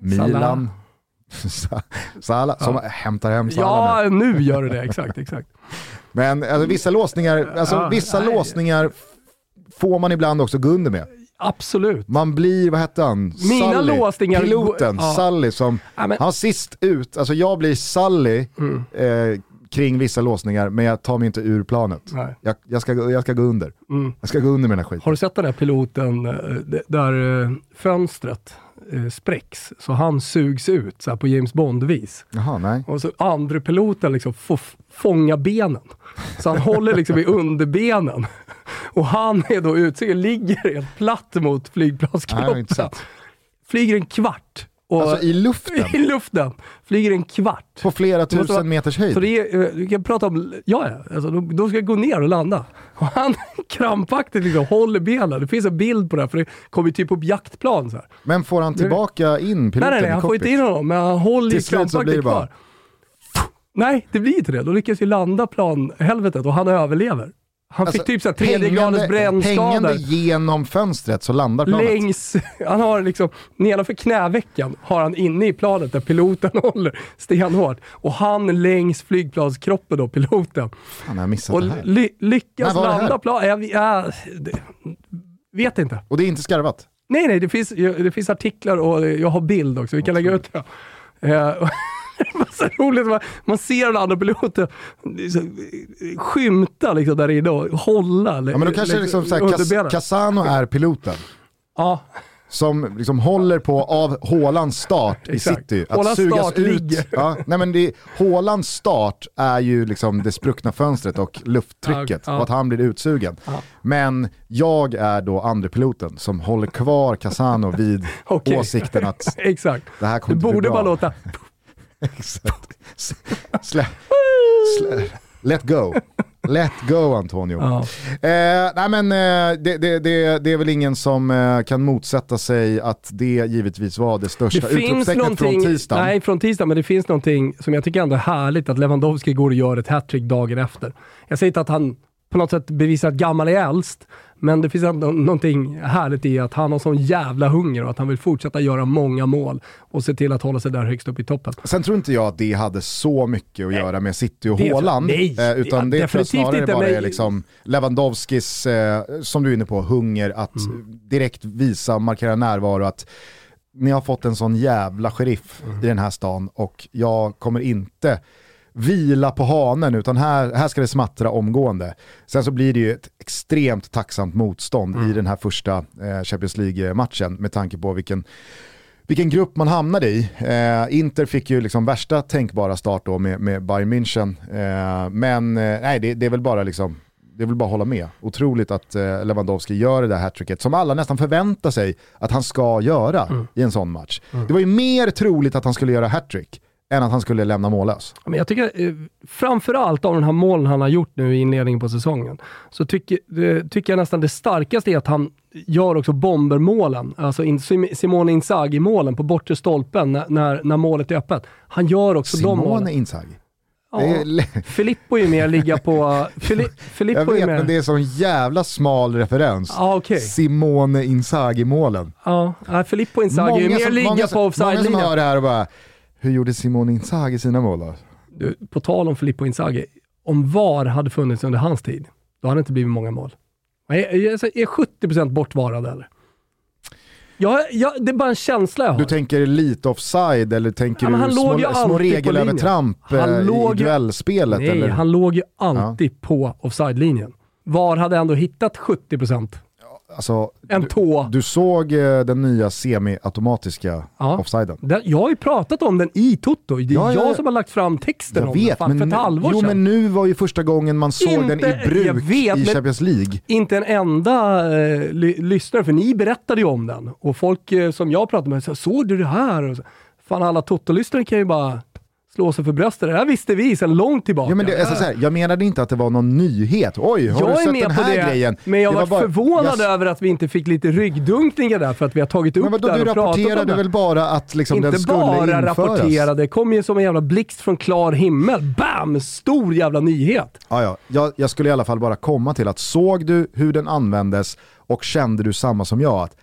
Milan, Salah, som ja. hämtar hem Salah Ja, nu. nu gör du det, exakt, exakt. Men alltså, vissa låsningar, alltså, ja, vissa låsningar får man ibland också gå under med. Absolut. Man blir, vad hette han? Mina Sully, låsningar... Piloten, ja. Sully som, ja, men... han sist ut. Alltså jag blir Sully mm. eh, kring vissa låsningar, men jag tar mig inte ur planet. Jag, jag, ska, jag ska gå under. Mm. Jag ska gå under med den här skiten. Har du sett den där piloten eh, där eh, fönstret eh, spräcks, så han sugs ut så på James Bond-vis. Jaha, nej. Och så andra piloten liksom får fånga benen. Så han håller liksom i underbenen. Och han är då utsugad, ligger helt platt mot flygplanskroppen. Flyger en kvart och alltså i luften? I luften. Flyger en kvart. På flera tusen vara, meters höjd? Så det är, eh, vi kan prata om, ja ja, alltså, de, de ska gå ner och landa. Och han krampaktigt liksom håller benen. Det finns en bild på det här, för det kommer typ upp jaktplan. Så här. Men får han tillbaka in piloten Nej, nej, nej han får inte in honom, men han håller ju krampaktigt kvar. Nej, det blir inte det. De lyckas ju landa planhelvetet och han överlever. Han alltså, fick typ så tredje gradens brännskador. Hängande genom fönstret så landar planet. Längs, han har liksom, nedanför knävecken har han inne i planet där piloten håller stenhårt. Och han längs flygplanskroppen då, piloten. Fan, jag missat och det här. Ly lyckas nej, landa planet. Jag, jag, jag, vet inte. Och det är inte skarvat? Nej, nej, det finns, det finns artiklar och jag har bild också. Vi kan lägga ut det. Så roligt. Man, man ser den andra piloten skymta liksom där inne och hålla. Ja, men då kanske liksom, liksom Casano är piloten. Ja som liksom håller på av Hålands start i city. Att Hålands sugas start ut. Ligger. Ja, nej men det, Hålands start är ju liksom det spruckna fönstret och lufttrycket ja, ja. och att han blir utsugen. Ja. Men jag är då andre piloten som håller kvar Casano vid okay. åsikten att det här kommer. Du borde bara låta Exakt. Slä, slä, let go. Let go Antonio. Ja. Eh, nej men eh, det, det, det, det, är väl ingen som eh, kan motsätta sig att det givetvis var det största utropstecknet från tisdagen. Nej, från tisdagen, men det finns någonting som jag tycker ändå är härligt, att Lewandowski går och gör ett hattrick dagen efter. Jag säger inte att han på något sätt bevisar att gammal är äldst, men det finns ändå någonting härligt i att han har sån jävla hunger och att han vill fortsätta göra många mål och se till att hålla sig där högst upp i toppen. Sen tror inte jag att det hade så mycket att göra med City och Haaland. Nej, eh, utan det, det tror jag snarare inte, bara är liksom Lewandowskis, eh, som du är inne på, hunger att mm. direkt visa, markera närvaro. att ni har fått en sån jävla sheriff mm. i den här stan och jag kommer inte vila på hanen, utan här, här ska det smattra omgående. Sen så blir det ju ett extremt tacksamt motstånd mm. i den här första eh, Champions League-matchen med tanke på vilken vilken grupp man hamnade i. Eh, Inter fick ju liksom värsta tänkbara start då med, med Bayern München. Eh, men eh, nej, det, det, är väl bara liksom det är väl bara att hålla med. Otroligt att eh, Lewandowski gör det där hattricket som alla nästan förväntar sig att han ska göra mm. i en sån match. Mm. Det var ju mer troligt att han skulle göra hattrick än att han skulle lämna mållös. Men jag tycker, eh, framförallt av de här målen han har gjort nu i inledningen på säsongen, så tycker, eh, tycker jag nästan det starkaste är att han gör också bombermålen. Alltså in, Simone Inzaghi-målen på bortre stolpen när, när, när, målet är öppet. Han gör också Simone de målen. Simone Inzaghi? Ja, är... Filippo är mer ligga på... Fili, Filippo jag vet, är mer... men det är sån jävla smal referens. Ah, okay. Simone Inzaghi-målen. Ja, Filippo Inzaghi är mer ligga på offside-linjen. Många som hör det här och bara hur gjorde Simone Inzaghi sina mål då? Du, på tal om Filippo Inzaghi, om VAR hade funnits under hans tid, då hade det inte blivit många mål. Är, är, är 70% bortvarad eller? Ja, ja, det är bara en känsla jag har. Du tänker lite offside eller tänker ja, du små, små regelövertramp eh, i duellspelet? Nej, eller? han låg ju alltid ja. på offside-linjen. VAR hade ändå hittat 70% Alltså, en tå. Du, du såg eh, den nya semi-automatiska ja. offsiden? Den, jag har ju pratat om den i Toto. Det är ja, jag ja, som har lagt fram texten jag om vet, den för ett halvår Jo men nu var ju första gången man såg inte, den i bruk vet, i Champions League. Inte en enda eh, lyssnare, för ni berättade ju om den. Och folk eh, som jag pratade med sa, såg du det här? Fan alla Toto-lyssnare kan ju bara slå sig för bröstet. Det här visste vi sedan långt tillbaka. Ja, men det, alltså, så här, jag menade inte att det var någon nyhet. Oj, har jag du sett den här det, grejen? Men jag det var, bara, förvånad jag... över att vi inte fick lite ryggdunkningar där för att vi har tagit upp men vadå, det och pratat om det. Du rapporterade väl bara att liksom inte den skulle bara införas? rapporterade, det kom ju som en jävla blixt från klar himmel. Bam! Stor jävla nyhet. Ja, ja. Jag, jag skulle i alla fall bara komma till att såg du hur den användes och kände du samma som jag att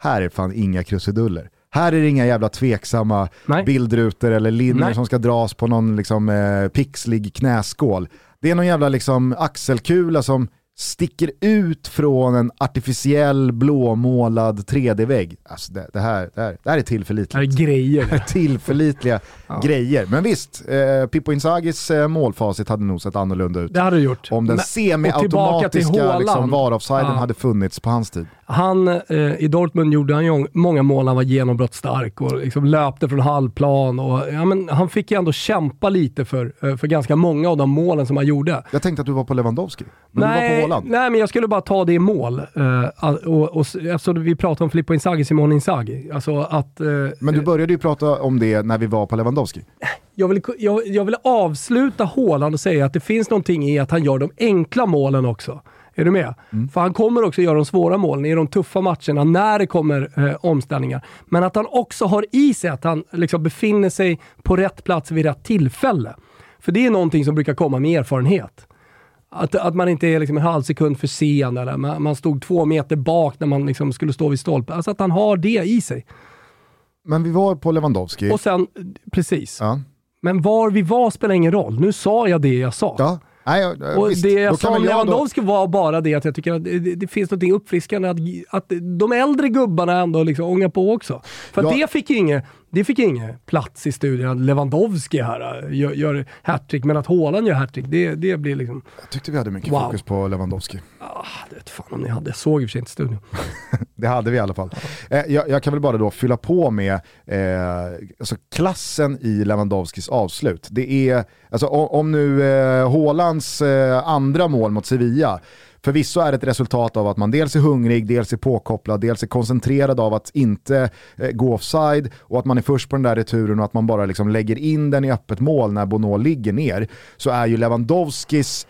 här är fan inga krusiduller. Här är det inga jävla tveksamma Nej. bildrutor eller linjer som ska dras på någon liksom, eh, pixlig knäskål. Det är någon jävla liksom, axelkula som sticker ut från en artificiell blåmålad 3D-vägg. Alltså det, det, här, det, här, det här är tillförlitligt. Det är grejer. Tillförlitliga ja. grejer. Men visst, eh, Pippo Inzagis eh, målfacit hade nog sett annorlunda ut. Det hade det gjort. Om den semi-automatiska liksom, VAR-offsiden ja. hade funnits på hans tid. Han, eh, I Dortmund gjorde han ju många mål, han var genombrottsstark och liksom löpte från halvplan. Och, ja, men han fick ju ändå kämpa lite för, eh, för ganska många av de målen som han gjorde. Jag tänkte att du var på Lewandowski, men nej, Haaland. Nej, men jag skulle bara ta det i mål. Eh, och, och, eftersom vi pratade om Filippo Inzaghi, Simone Inzaghi. Alltså att, eh, men du började ju prata om det när vi var på Lewandowski. Jag vill, jag, jag vill avsluta Haaland och säga att det finns någonting i att han gör de enkla målen också. Är du med? Mm. För han kommer också göra de svåra målen i de tuffa matcherna när det kommer eh, omställningar. Men att han också har i sig att han liksom befinner sig på rätt plats vid rätt tillfälle. För det är någonting som brukar komma med erfarenhet. Att, att man inte är liksom en halv sekund för sen eller man, man stod två meter bak när man liksom skulle stå vid stolpen. Alltså att han har det i sig. Men vi var på Lewandowski. Och sen, precis. Ja. Men var vi var spelar ingen roll. Nu sa jag det jag sa. Ja. Nej, och visst, det jag sa om Lewandowski var bara det att jag tycker att det, det finns något uppfriskande att, att de äldre gubbarna ändå liksom ångar på också. För ja. det fick ju inget det fick ingen plats i studion. Lewandowski här äh, gör, gör hattrick, men att Haaland gör hattrick, det, det blir liksom... Jag tyckte vi hade mycket wow. fokus på Lewandowski. Ah, det vet fan om ni hade. Jag såg i och för sig inte studion. det hade vi i alla fall. Eh, jag, jag, kan väl bara då fylla på med eh, alltså klassen i Lewandowskis avslut. Det är, alltså om, om nu eh, Haalands eh, andra mål mot Sevilla Förvisso är det ett resultat av att man dels är hungrig, dels är påkopplad, dels är koncentrerad av att inte eh, gå offside och att man är först på den där returen och att man bara liksom lägger in den i öppet mål när Bono ligger ner. Så är ju Lewandowskis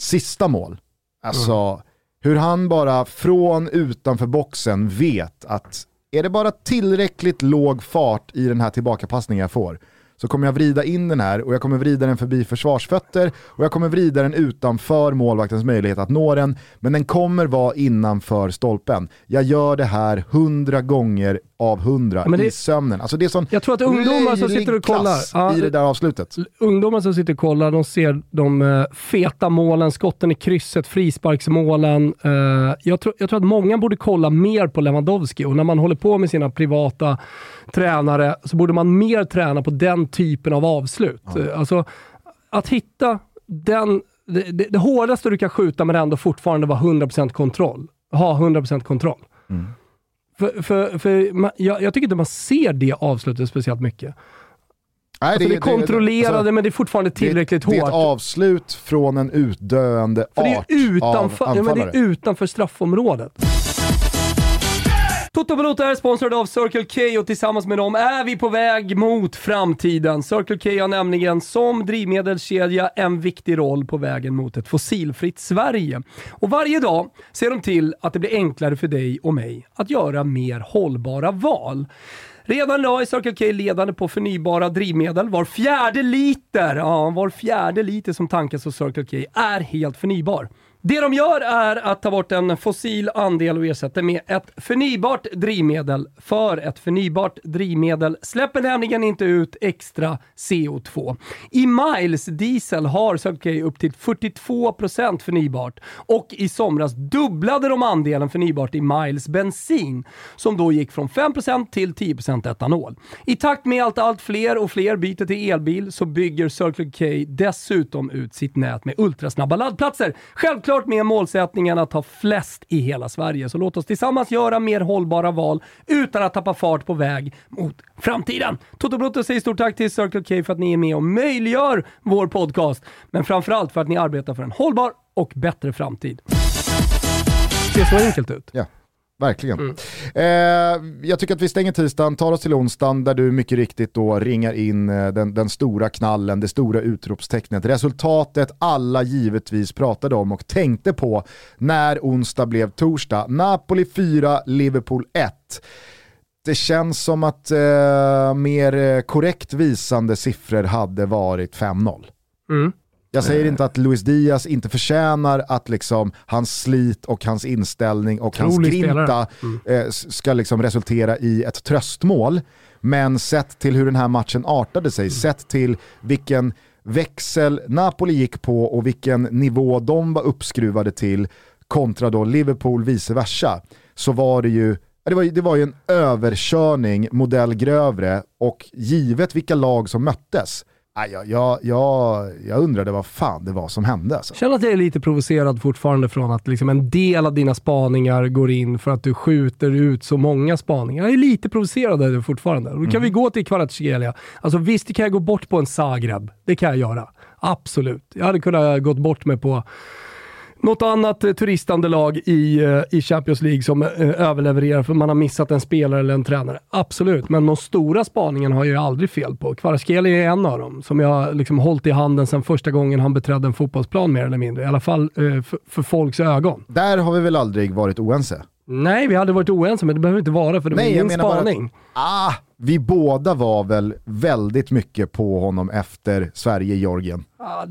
sista mål, alltså mm. hur han bara från utanför boxen vet att är det bara tillräckligt låg fart i den här tillbakapassningen jag får så kommer jag vrida in den här och jag kommer vrida den förbi försvarsfötter och jag kommer vrida den utanför målvaktens möjlighet att nå den, men den kommer vara innanför stolpen. Jag gör det här hundra gånger av hundra det, i sömnen. Alltså det är sån jag tror att ungdomar som sitter och kollar ja, i det där avslutet. Ungdomar som sitter och kollar, de ser de uh, feta målen, skotten i krysset, frisparksmålen. Uh, jag, tror, jag tror att många borde kolla mer på Lewandowski och när man håller på med sina privata tränare så borde man mer träna på den typen av avslut. Ja. Uh, alltså, att hitta den, det, det, det hårdaste du kan skjuta men ändå fortfarande vara 100% kontroll. Ha 100% kontroll. Mm. För, för, för man, jag, jag, tycker inte man ser det avslutet speciellt mycket. Nej, alltså det, det är kontrollerade alltså, men det är fortfarande tillräckligt det, hårt. Det är ett avslut från en utdöende för art det är utanför, av anfallare. Ja, det är utanför straffområdet. Toto Balotto är sponsrad av Circle K och tillsammans med dem är vi på väg mot framtiden. Circle K har nämligen som drivmedelskedja en viktig roll på vägen mot ett fossilfritt Sverige. Och varje dag ser de till att det blir enklare för dig och mig att göra mer hållbara val. Redan idag är Circle K ledande på förnybara drivmedel. Var fjärde liter, ja, var fjärde liter som tankas hos Circle K är helt förnybar. Det de gör är att ta bort en fossil andel och ersätta med ett förnybart drivmedel. För ett förnybart drivmedel släpper nämligen inte ut extra CO2. I Miles Diesel har Circle upp till 42% förnybart och i somras dubblade de andelen förnybart i Miles bensin som då gick från 5% till 10% etanol. I takt med att allt fler och fler byter till elbil så bygger Circle K dessutom ut sitt nät med ultrasnabba laddplatser. Självklart Självklart med målsättningen att ha flest i hela Sverige. Så låt oss tillsammans göra mer hållbara val utan att tappa fart på väg mot framtiden. Toto Brutto säger stort tack till Circle K för att ni är med och möjliggör vår podcast. Men framförallt för att ni arbetar för en hållbar och bättre framtid. Det ser så enkelt ut. Ja. Verkligen. Mm. Eh, jag tycker att vi stänger tisdagen, tar oss till onsdagen där du mycket riktigt då ringar in eh, den, den stora knallen, det stora utropstecknet. Resultatet alla givetvis pratade om och tänkte på när onsdag blev torsdag. Napoli 4, Liverpool 1. Det känns som att eh, mer eh, korrekt visande siffror hade varit 5-0. Mm. Jag säger inte att Luis Diaz inte förtjänar att liksom hans slit och hans inställning och hans grinta mm. ska liksom resultera i ett tröstmål. Men sett till hur den här matchen artade sig, mm. sett till vilken växel Napoli gick på och vilken nivå de var uppskruvade till kontra då Liverpool vice versa, så var det ju det var, det var ju en överkörning modell grövre och givet vilka lag som möttes jag, jag, jag, jag undrade vad fan det var som hände. Alltså. Känner att jag är lite provocerad fortfarande från att liksom en del av dina spaningar går in för att du skjuter ut så många spaningar. Jag är lite provocerad av det fortfarande. Då kan mm. vi gå till Kvaratskhelia. Alltså visst, det kan jag gå bort på en Zagreb. Det kan jag göra. Absolut. Jag hade kunnat gått bort mig på något annat eh, turistande lag i, eh, i Champions League som eh, överlevererar för man har missat en spelare eller en tränare. Absolut, men de stora spaningen har jag ju aldrig fel på. Kvaratskhelia är en av dem som jag liksom hållit i handen sedan första gången han beträdde en fotbollsplan mer eller mindre. I alla fall för, för folks ögon. Där har vi väl aldrig varit oense? Nej, vi hade varit oense, men det behöver inte vara för det Nej, var ingen spaning. Att, ah, vi båda var väl väldigt mycket på honom efter Sverige-Georgien. Ja,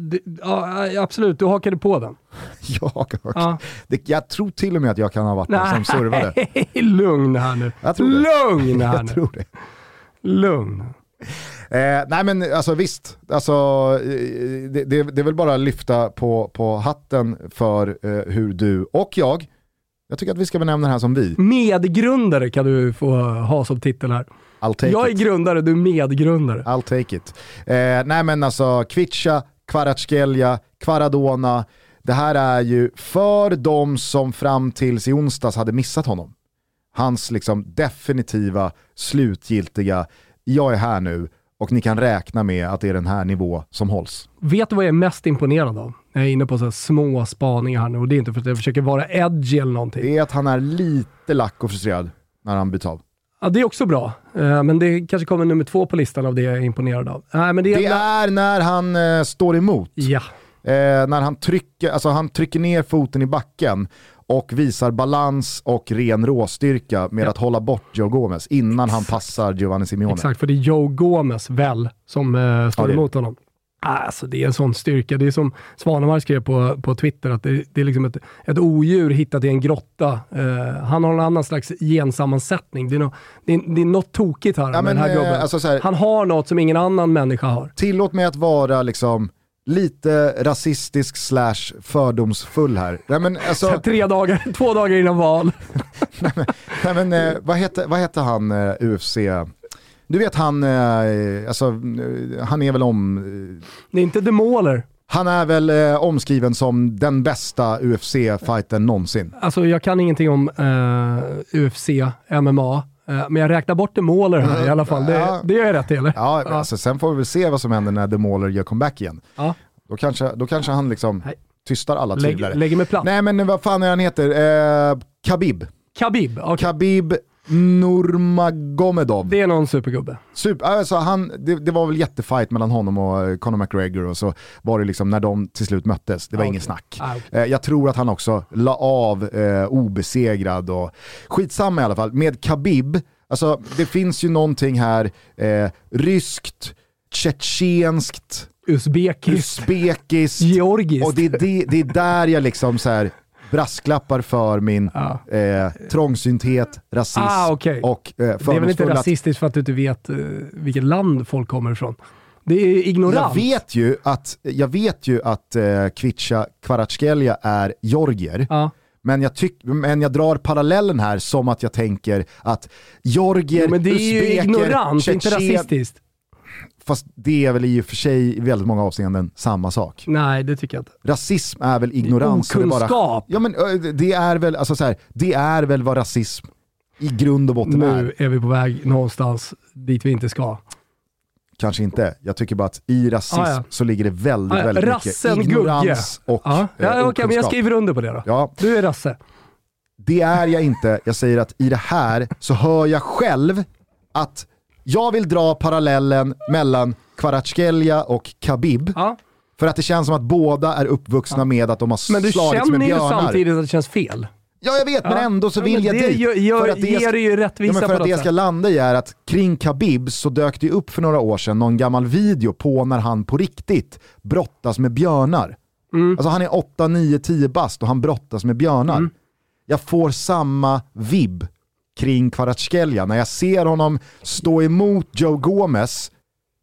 ja, absolut, du hakade på den. jag hakade. Ja. Det, jag tror till och med att jag kan ha varit den som servade. Lugn här nu. Jag tror Lugn det. här jag nu. Tror det. Lugn. Eh, nej men alltså visst, alltså, eh, det, det, det är väl bara att lyfta på, på hatten för eh, hur du och jag jag tycker att vi ska benämna det här som vi. Medgrundare kan du få ha som titel här. Jag är it. grundare, du är medgrundare. I'll take it. Eh, nej men alltså, Kvicha, Kvaratskhelia, Kvaradona. Det här är ju för de som fram tills i onsdags hade missat honom. Hans liksom definitiva, slutgiltiga, jag är här nu och ni kan räkna med att det är den här nivå som hålls. Vet du vad jag är mest imponerad av? Jag är inne på så små spaningar här nu och det är inte för att jag försöker vara edgy eller någonting. Det är att han är lite lack och frustrerad när han byts av. Ja, det är också bra. Uh, men det kanske kommer nummer två på listan av det jag är imponerad av. Uh, men det, det är när han uh, står emot. Ja. Eh, när han trycker, alltså han trycker ner foten i backen och visar balans och ren råstyrka med ja. att hålla bort Joe Gomez innan han passar Giovanni Simeone. Exakt, för det är Joe Gomez väl som uh, står ja, emot honom. Alltså det är en sån styrka. Det är som Svanemar skrev på, på Twitter, att det, det är liksom ett, ett odjur hittat i en grotta. Uh, han har en annan slags gensammansättning. Det är, no, det är, det är något tokigt här ja, med men, den här gubben. Alltså här, han har något som ingen annan människa har. Tillåt mig att vara liksom lite rasistisk slash fördomsfull här. Nej, men alltså... Tre dagar, två dagar innan val. nej, men, nej, men eh, vad, hette, vad hette han eh, UFC? Du vet han, eh, alltså, eh, han är väl om... Eh, det är inte The Mauler. Han är väl eh, omskriven som den bästa UFC-fighten någonsin. Alltså jag kan ingenting om eh, UFC, MMA, Eh, men jag räknar bort Demoler här i alla fall. Det, ja. det gör jag rätt i eller? Ja, ja. Alltså, sen får vi väl se vad som händer när Demoler gör comeback igen. Ja. Då, kanske, då kanske han liksom Nej. tystar alla tvivlare. Lägg, lägger mig platt. Nej men vad fan är han heter? Eh, Khabib. Khabib, okay. Khabib Nurmagomedov. Det är någon supergubbe. Super, alltså han, det, det, var väl jättefight mellan honom och eh, Conor McGregor och så var det liksom när de till slut möttes, det var ah, ingen snack. Ah, okay. eh, jag tror att han också la av eh, obesegrad och skitsamma i alla fall. Med Khabib, alltså det finns ju någonting här eh, ryskt, tjetjenskt, Uzbekiskt, Uzbekiskt Georgiskt. Och det, det, det är där jag liksom så här, brasklappar för min ah. eh, trångsynthet, rasism ah, okay. och eh, Det är väl inte rasistiskt för att du inte vet eh, vilket land folk kommer ifrån? Det är ignorant. Jag vet ju att, jag vet ju att eh, Kvicha Kvaratskhelia är georgier. Ah. Men jag, tyck, men jag drar parallellen här som att jag tänker att georgier, jo, men det är ju ignorant, Tjetjen, inte rasistiskt. Fast det är väl i och för sig i väldigt många avseenden samma sak. Nej, det tycker jag inte. Rasism är väl ignorans? Okunskap. Bara, ja men det är väl, alltså så här, det är väl vad rasism i grund och botten nu är. Nu är vi på väg någonstans dit vi inte ska. Kanske inte. Jag tycker bara att i rasism ah, ja. så ligger det väldigt, väldigt Rassen mycket ignorans gugge. och ah. ja, eh, okay, men Jag skriver under på det då. Ja. Du är rasse. Det är jag inte. Jag säger att i det här så hör jag själv att jag vill dra parallellen mellan Kvaratskhelia och Khabib. Ja. För att det känns som att båda är uppvuxna ja. med att de har slagits med björnar. Men du känner ju samtidigt att det känns fel. Ja jag vet, ja. men ändå så vill ja, jag dit. Gör, gör, för att det ger ju rättvisa ja, För att det ska landa i är att kring Khabib så dök det upp för några år sedan någon gammal video på när han på riktigt brottas med björnar. Mm. Alltså han är 8, 9, 10 bast och han brottas med björnar. Mm. Jag får samma vibb kring Kvaratskhelia när jag ser honom stå emot Joe Gomez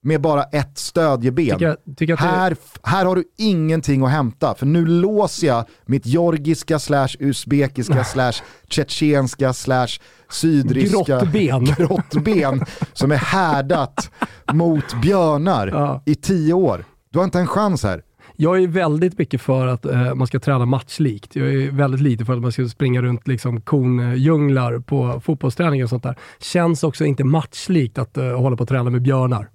med bara ett stödjeben. Tycker jag, tycker här, det... här har du ingenting att hämta, för nu låser jag mitt georgiska slash usbekiska slash tjetjenska slash sydryska grottben, grottben som är härdat mot björnar ja. i tio år. Du har inte en chans här. Jag är väldigt mycket för att eh, man ska träna matchlikt. Jag är väldigt lite för att man ska springa runt liksom kondjunglar på fotbollsträningar och sånt där. Känns också inte matchlikt att eh, hålla på att träna med björnar.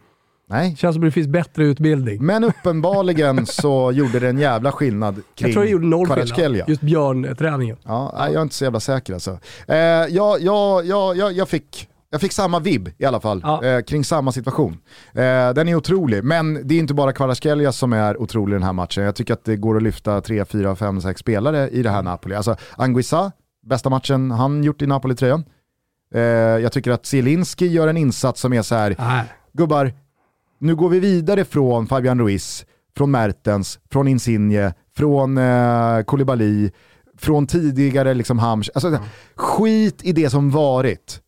Nej. Känns som det finns bättre utbildning. Men uppenbarligen så gjorde det en jävla skillnad kring Jag tror det gjorde noll skillnad, just björnträningen. Ja, jag är inte så jävla säker alltså. Eh, jag, jag, jag, jag, fick, jag fick samma vibb i alla fall, ja. eh, kring samma situation. Eh, den är otrolig, men det är inte bara Kvaratskhelia som är otrolig i den här matchen. Jag tycker att det går att lyfta 3, 4, 5, 6 spelare i det här Napoli. Alltså Anguissa, bästa matchen han gjort i Napoli-tröjan. Eh, jag tycker att Zielinski gör en insats som är så här, gubbar, nu går vi vidare från Fabian Ruiz, från Mertens, från Insigne, från eh, Koulibaly, från tidigare liksom Hams. Alltså, mm. Skit i det som varit.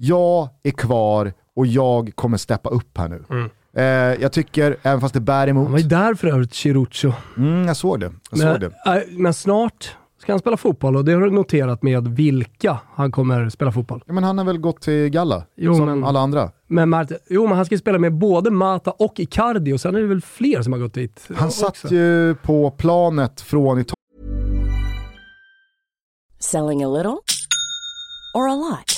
Jag är kvar och jag kommer steppa upp här nu. Mm. Eh, jag tycker, även fast det bär emot. Han var ju där för övrigt, Chirucho. Mm, jag såg det. Jag men, såg det. Äh, men snart ska han spela fotboll och det har du noterat med vilka han kommer spela fotboll. Ja, men han har väl gått till Galla, jo, som men, alla andra. Men Mart jo, men han ska spela med både Mata och Icardi och sen är det väl fler som har gått dit. Han också. satt ju på planet från Italien. Selling a little or a lot?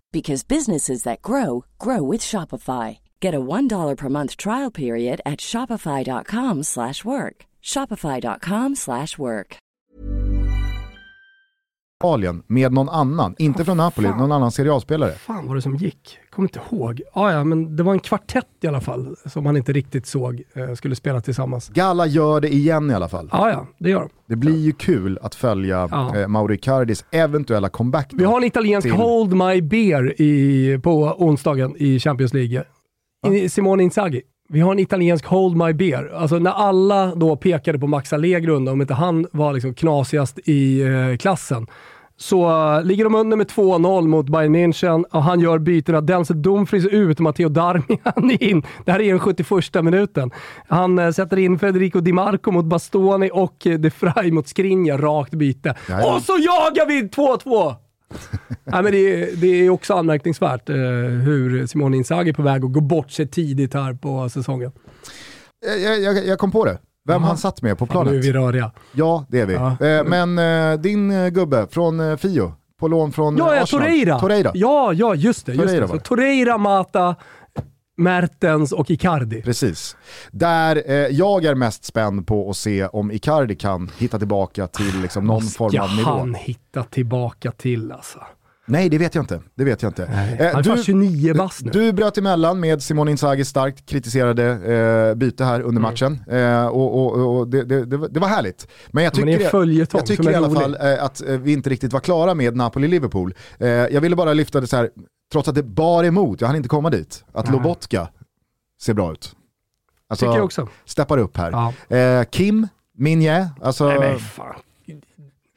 because businesses that grow grow with Shopify. Get a $1 per month trial period at shopify.com/work. shopify.com/work. med någon annan, inte från Napoli, någon annan serialspelare. Fan var det som gick? Kommer inte ihåg. Ah, ja, men det var en kvartett i alla fall som man inte riktigt såg eh, skulle spela tillsammans. Galla gör det igen i alla fall. Ah, ja, det gör de. Det blir ju kul att följa ja. eh, Mauro Icardis eventuella comeback. Vi har en italiensk till... Hold My Beer i, på onsdagen i Champions League. Ja. Simone Inzaghi. Vi har en italiensk Hold My Beer. Alltså när alla då pekade på Max Allegro, om inte han var liksom knasigast i eh, klassen, så uh, ligger de under med 2-0 mot Bayern München och han gör bytena. Denzel Dumfries ut, Matteo Darmian in. Det här är den 71 minuten. Han uh, sätter in Federico Di Marco mot Bastoni och uh, De Frey mot Skriniar, rakt byte. Jaja. Och så jagar vi 2-2! Nej, men det, det, är också anmärkningsvärt eh, hur Simone Inzaghi är på väg att gå bort sig tidigt här på säsongen. Jag, jag, jag kom på det. Vem Aha. han satt med på planet. Fan, nu är vi röriga. Ja, det är vi. Ja. Eh, men eh, din eh, gubbe från Fio, på lån från ja, ja, Arsenal. Torreira. Torreira. Ja, ja, just det. Torreira, just det. Så Torreira, Mata, Mertens och Icardi. Precis. Där eh, jag är mest spänd på att se om Icardi kan hitta tillbaka till liksom, någon form av nivå. Ska han hitta tillbaka till alltså? Nej, det vet jag inte. Det vet jag inte. Eh, han är du, 29 bast nu. Du bröt emellan med Simon Inzaghi starkt kritiserade eh, byte här under mm. matchen. Eh, och, och, och det, det, det, var härligt. Men jag tycker, Men jag tycker i alla fall eh, att eh, vi inte riktigt var klara med Napoli-Liverpool. Eh, jag ville bara lyfta det så här, trots att det bar emot, jag hann inte komma dit, att Nej. Lobotka ser bra ut. Alltså, tycker jag också. Steppar upp här. Ja. Kim, Minje, alltså... Nej.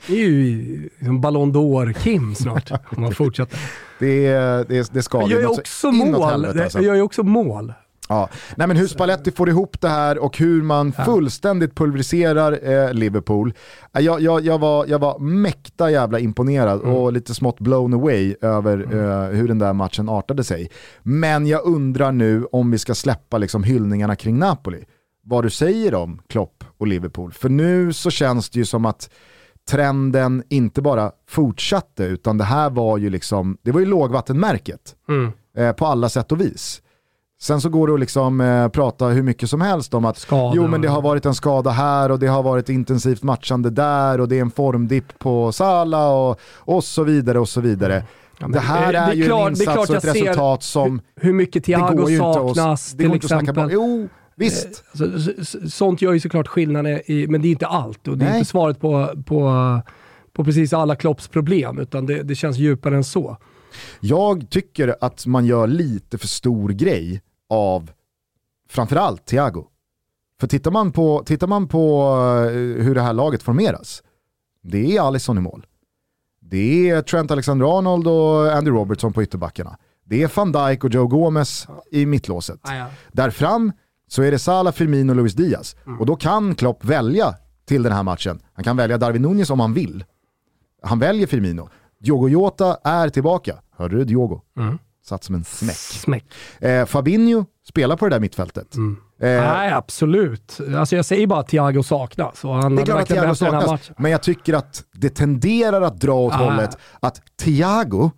Det är ju liksom Ballon d'Or-Kim snart, om man fortsätter. Det, det, det ska jag gör ju också mål. Helvete, alltså. Jag gör ju också mål. Ja. Nej, men hur Spalletti får ihop det här och hur man ja. fullständigt pulveriserar eh, Liverpool. Jag, jag, jag, var, jag var mäkta jävla imponerad mm. och lite smått blown away över mm. eh, hur den där matchen artade sig. Men jag undrar nu om vi ska släppa liksom, hyllningarna kring Napoli. Vad du säger om Klopp och Liverpool. För nu så känns det ju som att trenden inte bara fortsatte utan det här var ju liksom, det var ju lågvattenmärket. Mm. Eh, på alla sätt och vis. Sen så går det att liksom, eh, prata hur mycket som helst om att skada. jo, men det har varit en skada här och det har varit intensivt matchande där och det är en formdipp på Sala och, och så vidare och så vidare. Ja, det här är, är ju klart, en insats och ett resultat som... Hur, mycket Thiago saknas till exempel. Jo, visst. Eh, alltså, sånt gör ju såklart skillnad, i, men det är inte allt och det är Nej. inte svaret på, på, på precis alla Klopps problem utan det, det känns djupare än så. Jag tycker att man gör lite för stor grej av framförallt Thiago. För tittar man på, tittar man på eh, hur det här laget formeras, det är Alisson i mål. Det är Trent Alexander-Arnold och Andy Robertson på ytterbackarna. Det är van Dijk och Joe Gomez i mittlåset. Ah, ja. Där fram så är det Salah, Firmino och Luis Diaz. Mm. Och då kan Klopp välja till den här matchen. Han kan välja Darwin Nunez om han vill. Han väljer Firmino. Diogo Jota är tillbaka. Hörde du Diogo? Mm. Satt som en smäck. smäck. Eh, Fabinho spelar på det där mittfältet. Mm. Eh, Nej, absolut. Alltså jag säger bara att Thiago saknas. Det är klart att Thiago saknas, men jag tycker att det tenderar att dra åt ah. hållet att Thiago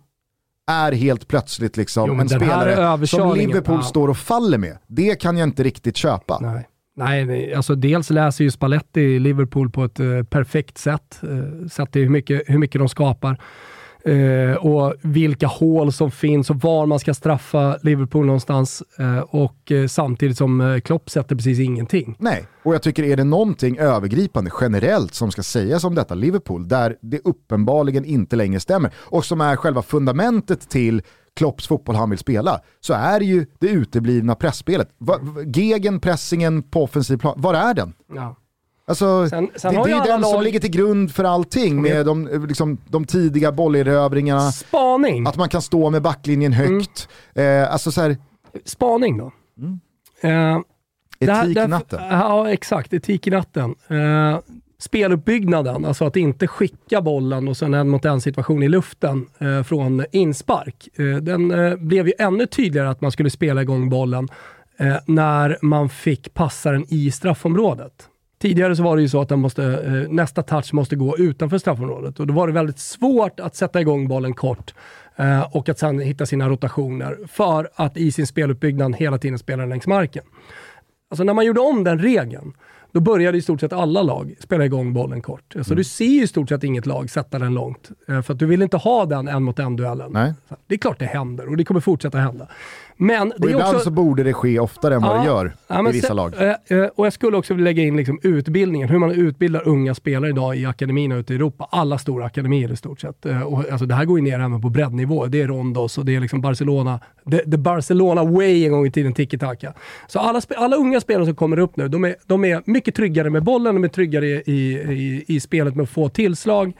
är helt plötsligt liksom jo, en spelare som Liverpool ah. står och faller med. Det kan jag inte riktigt köpa. Nej. Nej, alltså dels läser ju Spalletti Liverpool på ett uh, perfekt sätt. Uh, sett till hur mycket, hur mycket de skapar. Eh, och vilka hål som finns och var man ska straffa Liverpool någonstans. Eh, och eh, samtidigt som eh, Klopp sätter precis ingenting. Nej, och jag tycker är det någonting övergripande generellt som ska sägas om detta Liverpool, där det uppenbarligen inte längre stämmer och som är själva fundamentet till Klopps fotboll han vill spela, så är det ju det uteblivna pressspelet. Gegen, pressingen på offensiv plan, var är den? Ja. Alltså, sen, sen det, det är den lag... som ligger till grund för allting med de, liksom, de tidiga bollerövringarna. Spaning. Att man kan stå med backlinjen mm. högt. Mm. Eh, alltså så här... Spaning då. Mm. Eh, etik i natten. Ja, exakt. Etik i natten. Eh, speluppbyggnaden, alltså att inte skicka bollen och sen en mot en situation i luften eh, från inspark. Eh, den eh, blev ju ännu tydligare att man skulle spela igång bollen eh, när man fick passaren i straffområdet. Tidigare så var det ju så att den måste, eh, nästa touch måste gå utanför straffområdet och då var det väldigt svårt att sätta igång bollen kort eh, och att sedan hitta sina rotationer för att i sin speluppbyggnad hela tiden spela längs marken. Alltså när man gjorde om den regeln, då började i stort sett alla lag spela igång bollen kort. Så mm. du ser ju i stort sett inget lag sätta den långt. Eh, för att du vill inte ha den en mot en duellen. Det är klart det händer och det kommer fortsätta hända. Men och ibland också... så borde det ske oftare än vad det gör ja, i vissa lag. Äh, och jag skulle också lägga in liksom utbildningen, hur man utbildar unga spelare idag i akademierna ute i Europa. Alla stora akademier i stort sett. Äh, och, alltså, det här går ju ner även på breddnivå. Det är Rondos och det är liksom Barcelona. The, the Barcelona way en gång i tiden, tiki-taka. Så alla, alla unga spelare som kommer upp nu, de är, de är mycket tryggare med bollen, de är tryggare i, i, i spelet med att få tillslag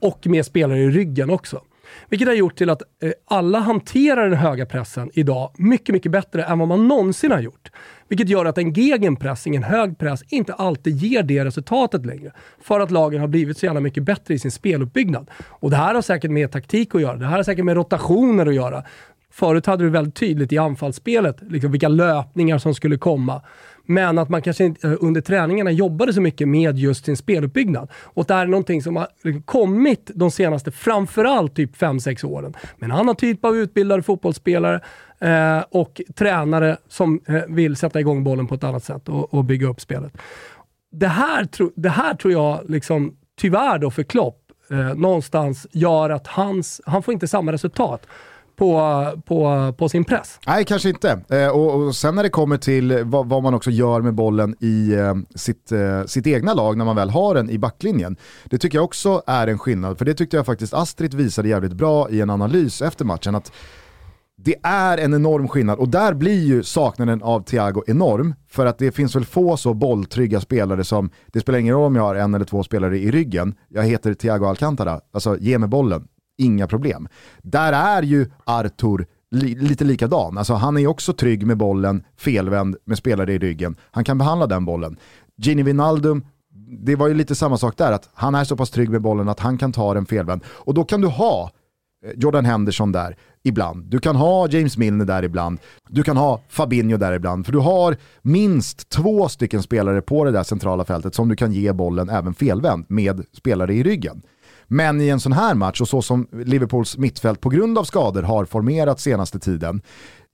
och med spelare i ryggen också. Vilket har gjort till att eh, alla hanterar den höga pressen idag mycket, mycket bättre än vad man någonsin har gjort. Vilket gör att en gegenpressing, en hög press, inte alltid ger det resultatet längre. För att lagen har blivit så jävla mycket bättre i sin speluppbyggnad. Och det här har säkert med taktik att göra. Det här har säkert med rotationer att göra. Förut hade du väldigt tydligt i anfallsspelet liksom vilka löpningar som skulle komma. Men att man kanske inte eh, under träningarna jobbade så mycket med just sin speluppbyggnad. Och det här är någonting som har eh, kommit de senaste, framförallt typ 5-6 åren. Med en annan typ av utbildade fotbollsspelare eh, och tränare som eh, vill sätta igång bollen på ett annat sätt och, och bygga upp spelet. Det här, tro, det här tror jag, liksom, tyvärr då för Klopp, eh, någonstans gör att hans, han får inte samma resultat på, på, på sin press. Nej, kanske inte. Eh, och, och, sen när det kommer till vad, vad man också gör med bollen i eh, sitt, eh, sitt egna lag när man väl har den i backlinjen. Det tycker jag också är en skillnad, för det tyckte jag faktiskt Astrid visade jävligt bra i en analys efter matchen. att det är en enorm skillnad och där blir ju saknaden av Thiago enorm. För att det finns väl få så bolltrygga spelare som, det spelar ingen roll om jag har en eller två spelare i ryggen, jag heter Thiago Alcantara, alltså ge mig bollen, inga problem. Där är ju Artur li, lite likadan. Alltså, han är också trygg med bollen, felvänd med spelare i ryggen. Han kan behandla den bollen. Gini Wijnaldum, det var ju lite samma sak där, att han är så pass trygg med bollen att han kan ta den felvänd. Och då kan du ha eh, Jordan Henderson där ibland. Du kan ha James Milner där ibland. Du kan ha Fabinho där ibland. För du har minst två stycken spelare på det där centrala fältet som du kan ge bollen även felvänd med spelare i ryggen. Men i en sån här match och så som Liverpools mittfält på grund av skador har formerat senaste tiden.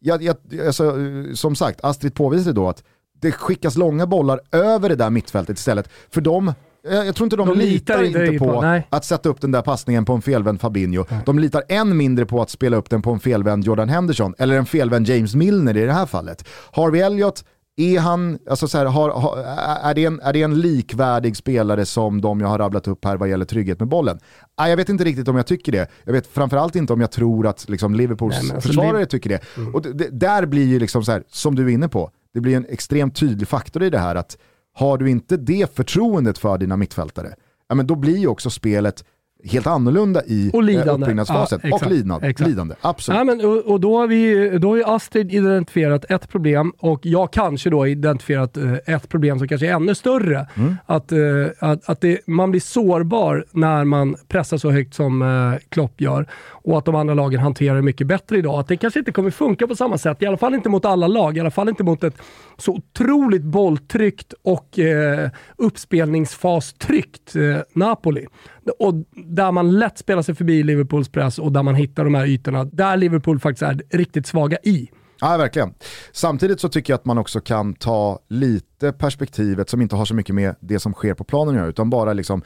Jag, jag, alltså, som sagt, Astrid påvisade då att det skickas långa bollar över det där mittfältet istället. För de jag tror inte de, de litar, litar inte på, på att sätta upp den där passningen på en felvänd Fabinho. Nej. De litar än mindre på att spela upp den på en felvänd Jordan Henderson, eller en felvänd James Milner i det här fallet. Harvey Elliott är han, alltså så här, har, har, är, det en, är det en likvärdig spelare som de jag har rabblat upp här vad gäller trygghet med bollen? Ah, jag vet inte riktigt om jag tycker det. Jag vet framförallt inte om jag tror att liksom, Liverpools Nej, alltså, försvarare tycker det. Mm. Och det, där blir ju, liksom så här, som du är inne på, det blir en extremt tydlig faktor i det här att har du inte det förtroendet för dina mittfältare, ja, men då blir ju också spelet helt annorlunda i och lidande. uppbyggnadsfasen. Ja, och lidande. lidande. Absolut. Ja, men, och, och, då, har vi, då har Astrid identifierat ett problem och jag kanske då identifierat eh, ett problem som kanske är ännu större. Mm. Att, eh, att, att det, man blir sårbar när man pressar så högt som eh, Klopp gör och att de andra lagen hanterar det mycket bättre idag. Att det kanske inte kommer funka på samma sätt, i alla fall inte mot alla lag, i alla fall inte mot ett så otroligt bolltryckt och eh, uppspelningsfastryckt eh, Napoli. Och där man lätt spelar sig förbi Liverpools press och där man hittar de här ytorna, där Liverpool faktiskt är riktigt svaga i. Ja, verkligen. Samtidigt så tycker jag att man också kan ta lite perspektivet som inte har så mycket med det som sker på planen att göra, utan bara liksom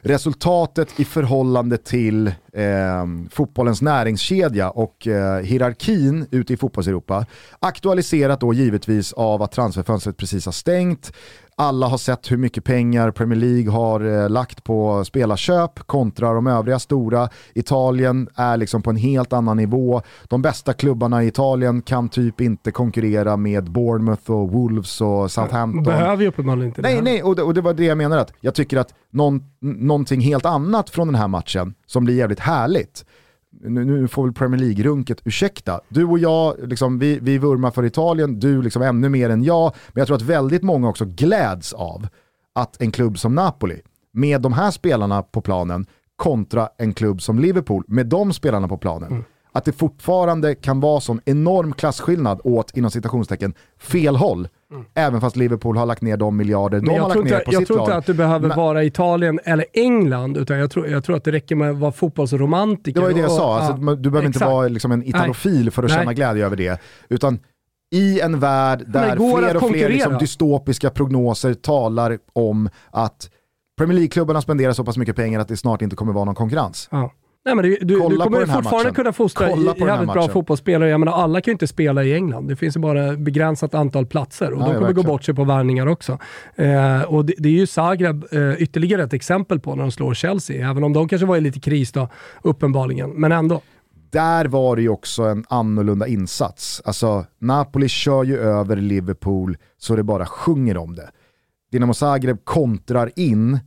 resultatet i förhållande till eh, fotbollens näringskedja och eh, hierarkin ute i fotbollseuropa. Aktualiserat då givetvis av att transferfönstret precis har stängt. Alla har sett hur mycket pengar Premier League har eh, lagt på spelarköp kontra de övriga stora. Italien är liksom på en helt annan nivå. De bästa klubbarna i Italien kan typ inte konkurrera med Bournemouth och Wolves och Southampton. Behöver ju uppenbarligen inte Nej, nej, och det, och det var det jag menar att jag tycker att någon, någonting helt annat från den här matchen som blir jävligt härligt nu, nu, får väl Premier League-runket ursäkta. Du och jag, liksom, vi, vi vurmar för Italien, du liksom ännu mer än jag, men jag tror att väldigt många också gläds av att en klubb som Napoli, med de här spelarna på planen, kontra en klubb som Liverpool, med de spelarna på planen, mm. att det fortfarande kan vara sån enorm klasskillnad åt, inom citationstecken, fel håll Mm. Även fast Liverpool har lagt ner de miljarder de har lagt ner på jag sitt tror inte att du behöver Men, vara Italien eller England, utan jag tror, jag tror att det räcker med att vara fotbollsromantiker. Det var ju det jag sa, alltså, ja, du behöver exakt. inte vara liksom en italofil Nej. för att Nej. känna glädje över det. Utan i en värld där fler och fler liksom dystopiska prognoser talar om att Premier League-klubbarna spenderar så pass mycket pengar att det snart inte kommer vara någon konkurrens. Ja. Nej, men du, du, du kommer fortfarande kunna fostra jävligt bra fotbollsspelare. Jag menar, alla kan ju inte spela i England. Det finns ju bara begränsat antal platser och ja, de kommer gå bort sig på värvningar också. Eh, och det, det, är ju Zagreb eh, ytterligare ett exempel på när de slår Chelsea, även om de kanske var i lite kris då, uppenbarligen. Men ändå. Där var det ju också en annorlunda insats. Alltså, Napoli kör ju över Liverpool så det bara sjunger om det. Dinamo Zagreb kontrar in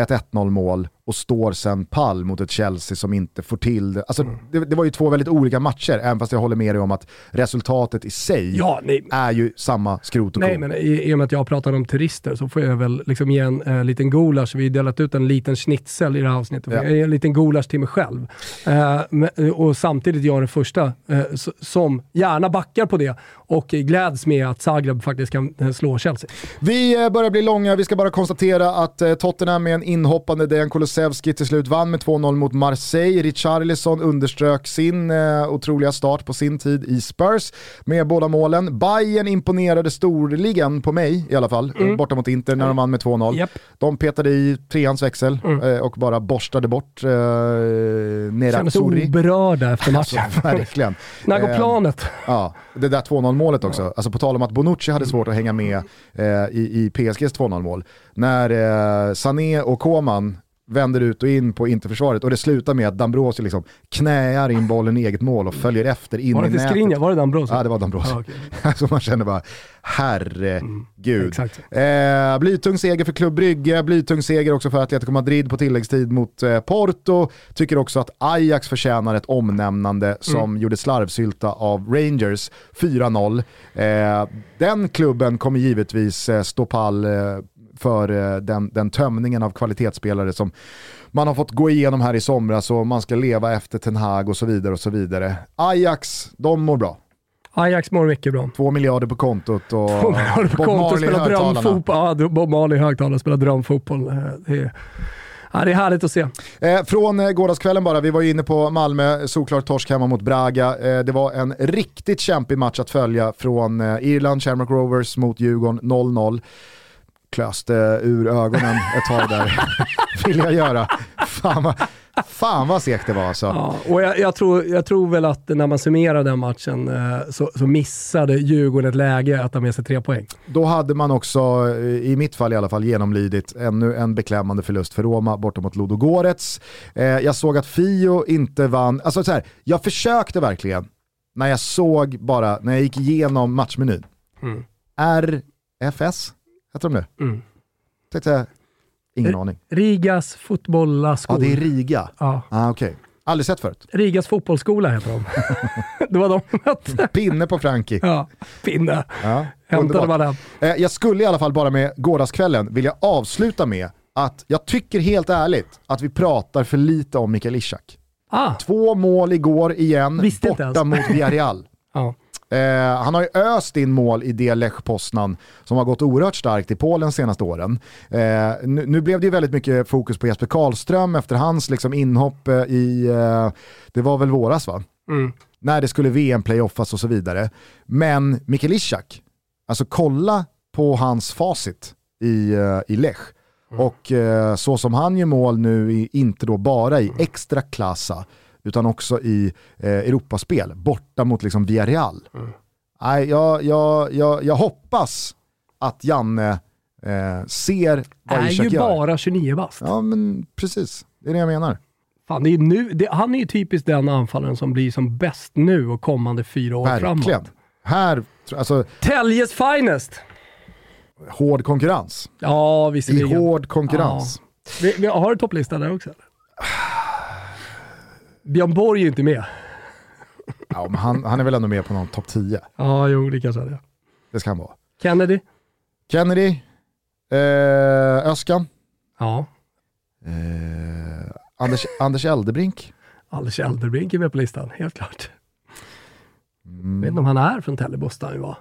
ett 1-0 mål och står sen pall mot ett Chelsea som inte får till det. Alltså, det, det, var ju två väldigt olika matcher, även fast jag håller med dig om att resultatet i sig ja, är ju samma skrot och Nej, men i, i och med att jag pratar om turister så får jag väl liksom ge en äh, liten gulasch. Vi har delat ut en liten schnitzel i det här avsnittet. Ja. En liten gulasch till mig själv. Äh, och samtidigt jag den första äh, som gärna backar på det och gläds med att Zagreb faktiskt kan slå Chelsea. Vi börjar bli långa, vi ska bara konstatera att Tottenham med en inhoppande Dejan Kulusevski Kulusevski till slut vann med 2-0 mot Marseille. Richarlison underströk sin eh, otroliga start på sin tid i Spurs med båda målen. Bayern imponerade storligen på mig i alla fall, mm. borta mot Inter när de vann med 2-0. Yep. De petade i treans växel mm. eh, och bara borstade bort eh, Nerazzurri. Kändes oberörda efter matchen. verkligen. när går eh, planet? Ja, det där 2-0 målet också. Ja. Alltså på tal om att Bonucci hade svårt att hänga med eh, i, i PSGs 2-0 mål. När eh, Sané och Koman vänder ut och in på interförsvaret och det slutar med att Dambrosio liksom knäar in bollen i eget mål och följer efter in var det i nätet. Skrinja? Var det Dambrosio? Ja, det var Dambrosio. Ah, okay. alltså man känner bara, herregud. Mm, eh, blytung seger för Klubb Brygge, blytung seger också för Atletico Madrid på tilläggstid mot eh, Porto. Tycker också att Ajax förtjänar ett omnämnande som mm. gjorde slarvsylta av Rangers 4-0. Eh, den klubben kommer givetvis eh, stå pall eh, för eh, den, den tömningen av kvalitetsspelare som man har fått gå igenom här i somras och man ska leva efter Ten Hag och så vidare och så vidare. Ajax, de mår bra. Ajax mår mycket bra. Två miljarder på kontot och Två miljarder på Bob kontot, spelar drömfotboll. Ja, Bob Marley högtalare spelar drömfotboll. Det är, ja, det är härligt att se. Eh, från eh, gårdagskvällen bara, vi var ju inne på Malmö, såklart torsk hemma mot Braga. Eh, det var en riktigt kämpig match att följa från eh, Irland, Shamrock Rovers mot Djurgården 0-0 klöste ur ögonen ett tag där, vill jag göra. Fan vad, fan vad sekt det var alltså. Ja, och jag, jag, tror, jag tror väl att när man summerar den matchen eh, så, så missade Djurgården ett läge att ta med sig tre poäng. Då hade man också, eh, i mitt fall i alla fall, genomlidit ännu en beklämmande förlust för Roma borta mot Ludogorets. Eh, jag såg att Fio inte vann, alltså så här, jag försökte verkligen när jag såg bara, när jag gick igenom matchmenyn. Mm. RFS? Heter de det? Mm. Tänkte, ingen R aning. Rigas fotbollaskola. Ja, det är Riga. Ja. Ah, okay. Aldrig sett förut. Rigas fotbollsskola heter de. det var de mötte. Pinne på Frankie. Ja, pinne. Ja, Hämtade man den. Eh, jag skulle i alla fall bara med gårdagskvällen vilja avsluta med att jag tycker helt ärligt att vi pratar för lite om Mikael Ishak. Ah. Två mål igår igen, Visste borta mot Villarreal. ja. Eh, han har ju öst in mål i det Lech Poznan som har gått oerhört starkt i Polen senaste åren. Eh, nu, nu, blev det ju väldigt mycket fokus på Jesper Karlström efter hans liksom, inhopp eh, i, eh, det var väl våras va? Mm. När det skulle VM-playoffas och så vidare. Men Mikael Ishak, alltså kolla på hans facit i, eh, i Lech. Mm. Och eh, så som han gör mål nu, inte då bara i extra klassa utan också i eh, Europaspel, borta mot liksom Villarreal. Mm. Nej, jag, jag, jag, jag hoppas att Janne eh, ser vad Ishak gör. är ju bara 29 bast. Ja, men precis. Det är det jag menar. Fan, det är nu, det, han är ju typiskt den anfallaren som blir som bäst nu och kommande fyra år Verkligen. framåt. Här, alltså... Täljes finest! Hård konkurrens. Ja, visserligen. I hård konkurrens. Ja. Vi, vi, har du topplista där också? Eller? Björn Borg är ju inte med. Ja, men han, han är väl ändå med på någon topp 10? Ja, jo det kanske är det. Ska han vara. Kennedy? Kennedy, eh, Öskan. Ja. Eh, Anders, Anders Eldebrink. Anders Eldebrink är med på listan, helt klart. Mm. vet inte om han är från Tällebost han var.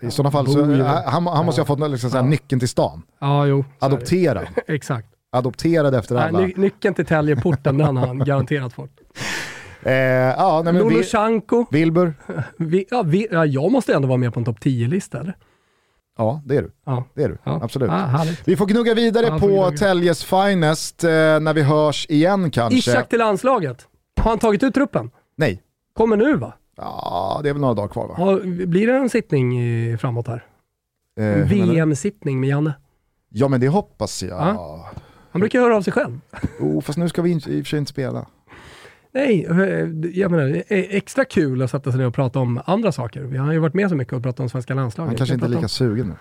I sådana fall, så, han, han måste ju ha fått liksom, ja. nyckeln till stan. Ja, jo. Adopterad. Exakt adopterad efter alla. Nej, nyckeln till Täljeporten, den har han garanterat fått. Eh, ja, nej, Lolosjanko. Wilbur. Vi, ja, vi, ja, jag måste ändå vara med på en topp 10-lista eller? Ja, det är du. Ja. Det är du. Ja. Absolut. Ja, vi får gnugga vidare ja, på Täljes finest eh, när vi hörs igen kanske. Ishak till landslaget. Har han tagit ut truppen? Nej. Kommer nu va? Ja, det är väl några dagar kvar va? Ja, blir det en sittning framåt här? Eh, VM-sittning med Janne? Ja men det hoppas jag. Han brukar höra av sig själv. Oh, fast nu ska vi i och för sig inte spela. Nej, jag menar, det är extra kul att sätta sig ner och prata om andra saker. Vi har ju varit med så mycket och pratat om svenska landslaget. Han kanske inte är lika om... sugen nu.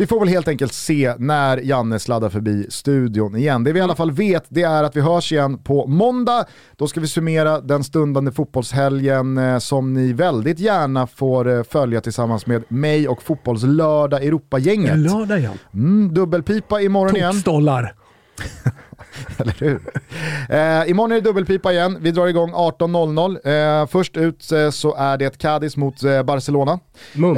Vi får väl helt enkelt se när Janne sladdar förbi studion igen. Det vi i alla fall vet det är att vi hörs igen på måndag. Då ska vi summera den stundande fotbollshelgen eh, som ni väldigt gärna får eh, följa tillsammans med mig och Fotbollslördag Europa-gänget. Lördag igen. Mm, dubbelpipa imorgon igen. Tokstollar. Eller hur? Eh, imorgon är det dubbelpipa igen. Vi drar igång 18.00. Eh, först ut eh, så är det Cadiz mot eh, Barcelona.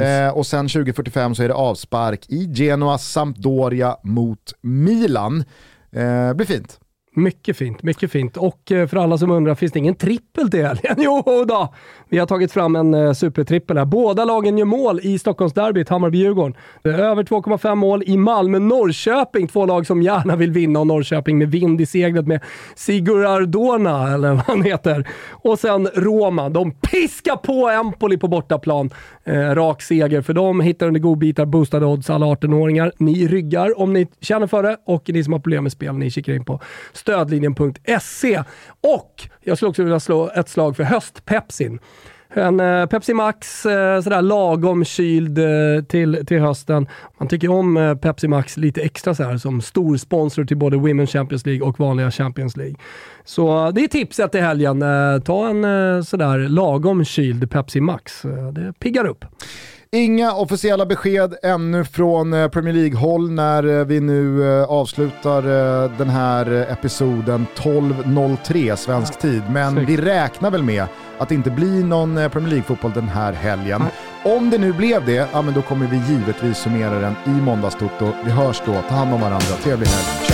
Eh, och sen 20.45 så är det avspark i Genoa Sampdoria mot Milan. Eh, blir fint. Mycket fint, mycket fint. Och eh, för alla som undrar, finns det ingen trippel till helgen? Jo då! Vi har tagit fram en eh, supertrippel här. Båda lagen gör mål i Stockholmsderbyt, Hammarby-Djurgården. Över 2,5 mål i Malmö-Norrköping. Två lag som gärna vill vinna och Norrköping med vind i seglet med Sigur Ardona, eller vad han heter. Och sen Roma. De piskar på Empoli på bortaplan. Eh, rak seger för dem. Hittar under godbitar, boostade odds, alla 18-åringar. Ni ryggar om ni känner för det och ni som har problem med spel, ni kikar in på stödlinjen.se. Och jag skulle också vilja slå ett slag för höstpepsin. En eh, Pepsi Max, eh, sådär lagom kyld eh, till, till hösten. Man tycker om eh, Pepsi Max lite extra så här, som stor sponsor till både Women's Champions League och vanliga Champions League. Så eh, det är tipset till helgen. Eh, ta en sådär lagom kyld Pepsi Max. det piggar upp. Inga officiella besked ännu från eh, Premier League-håll när eh, vi nu eh, avslutar den här episoden 12.03 svensk tid. Men vi räknar väl med att det inte blir någon Premier League-fotboll den här helgen. Om det nu blev det, ja, men då kommer vi givetvis summera den i Måndagstoto. Vi hörs då, ta hand om varandra, trevlig helg!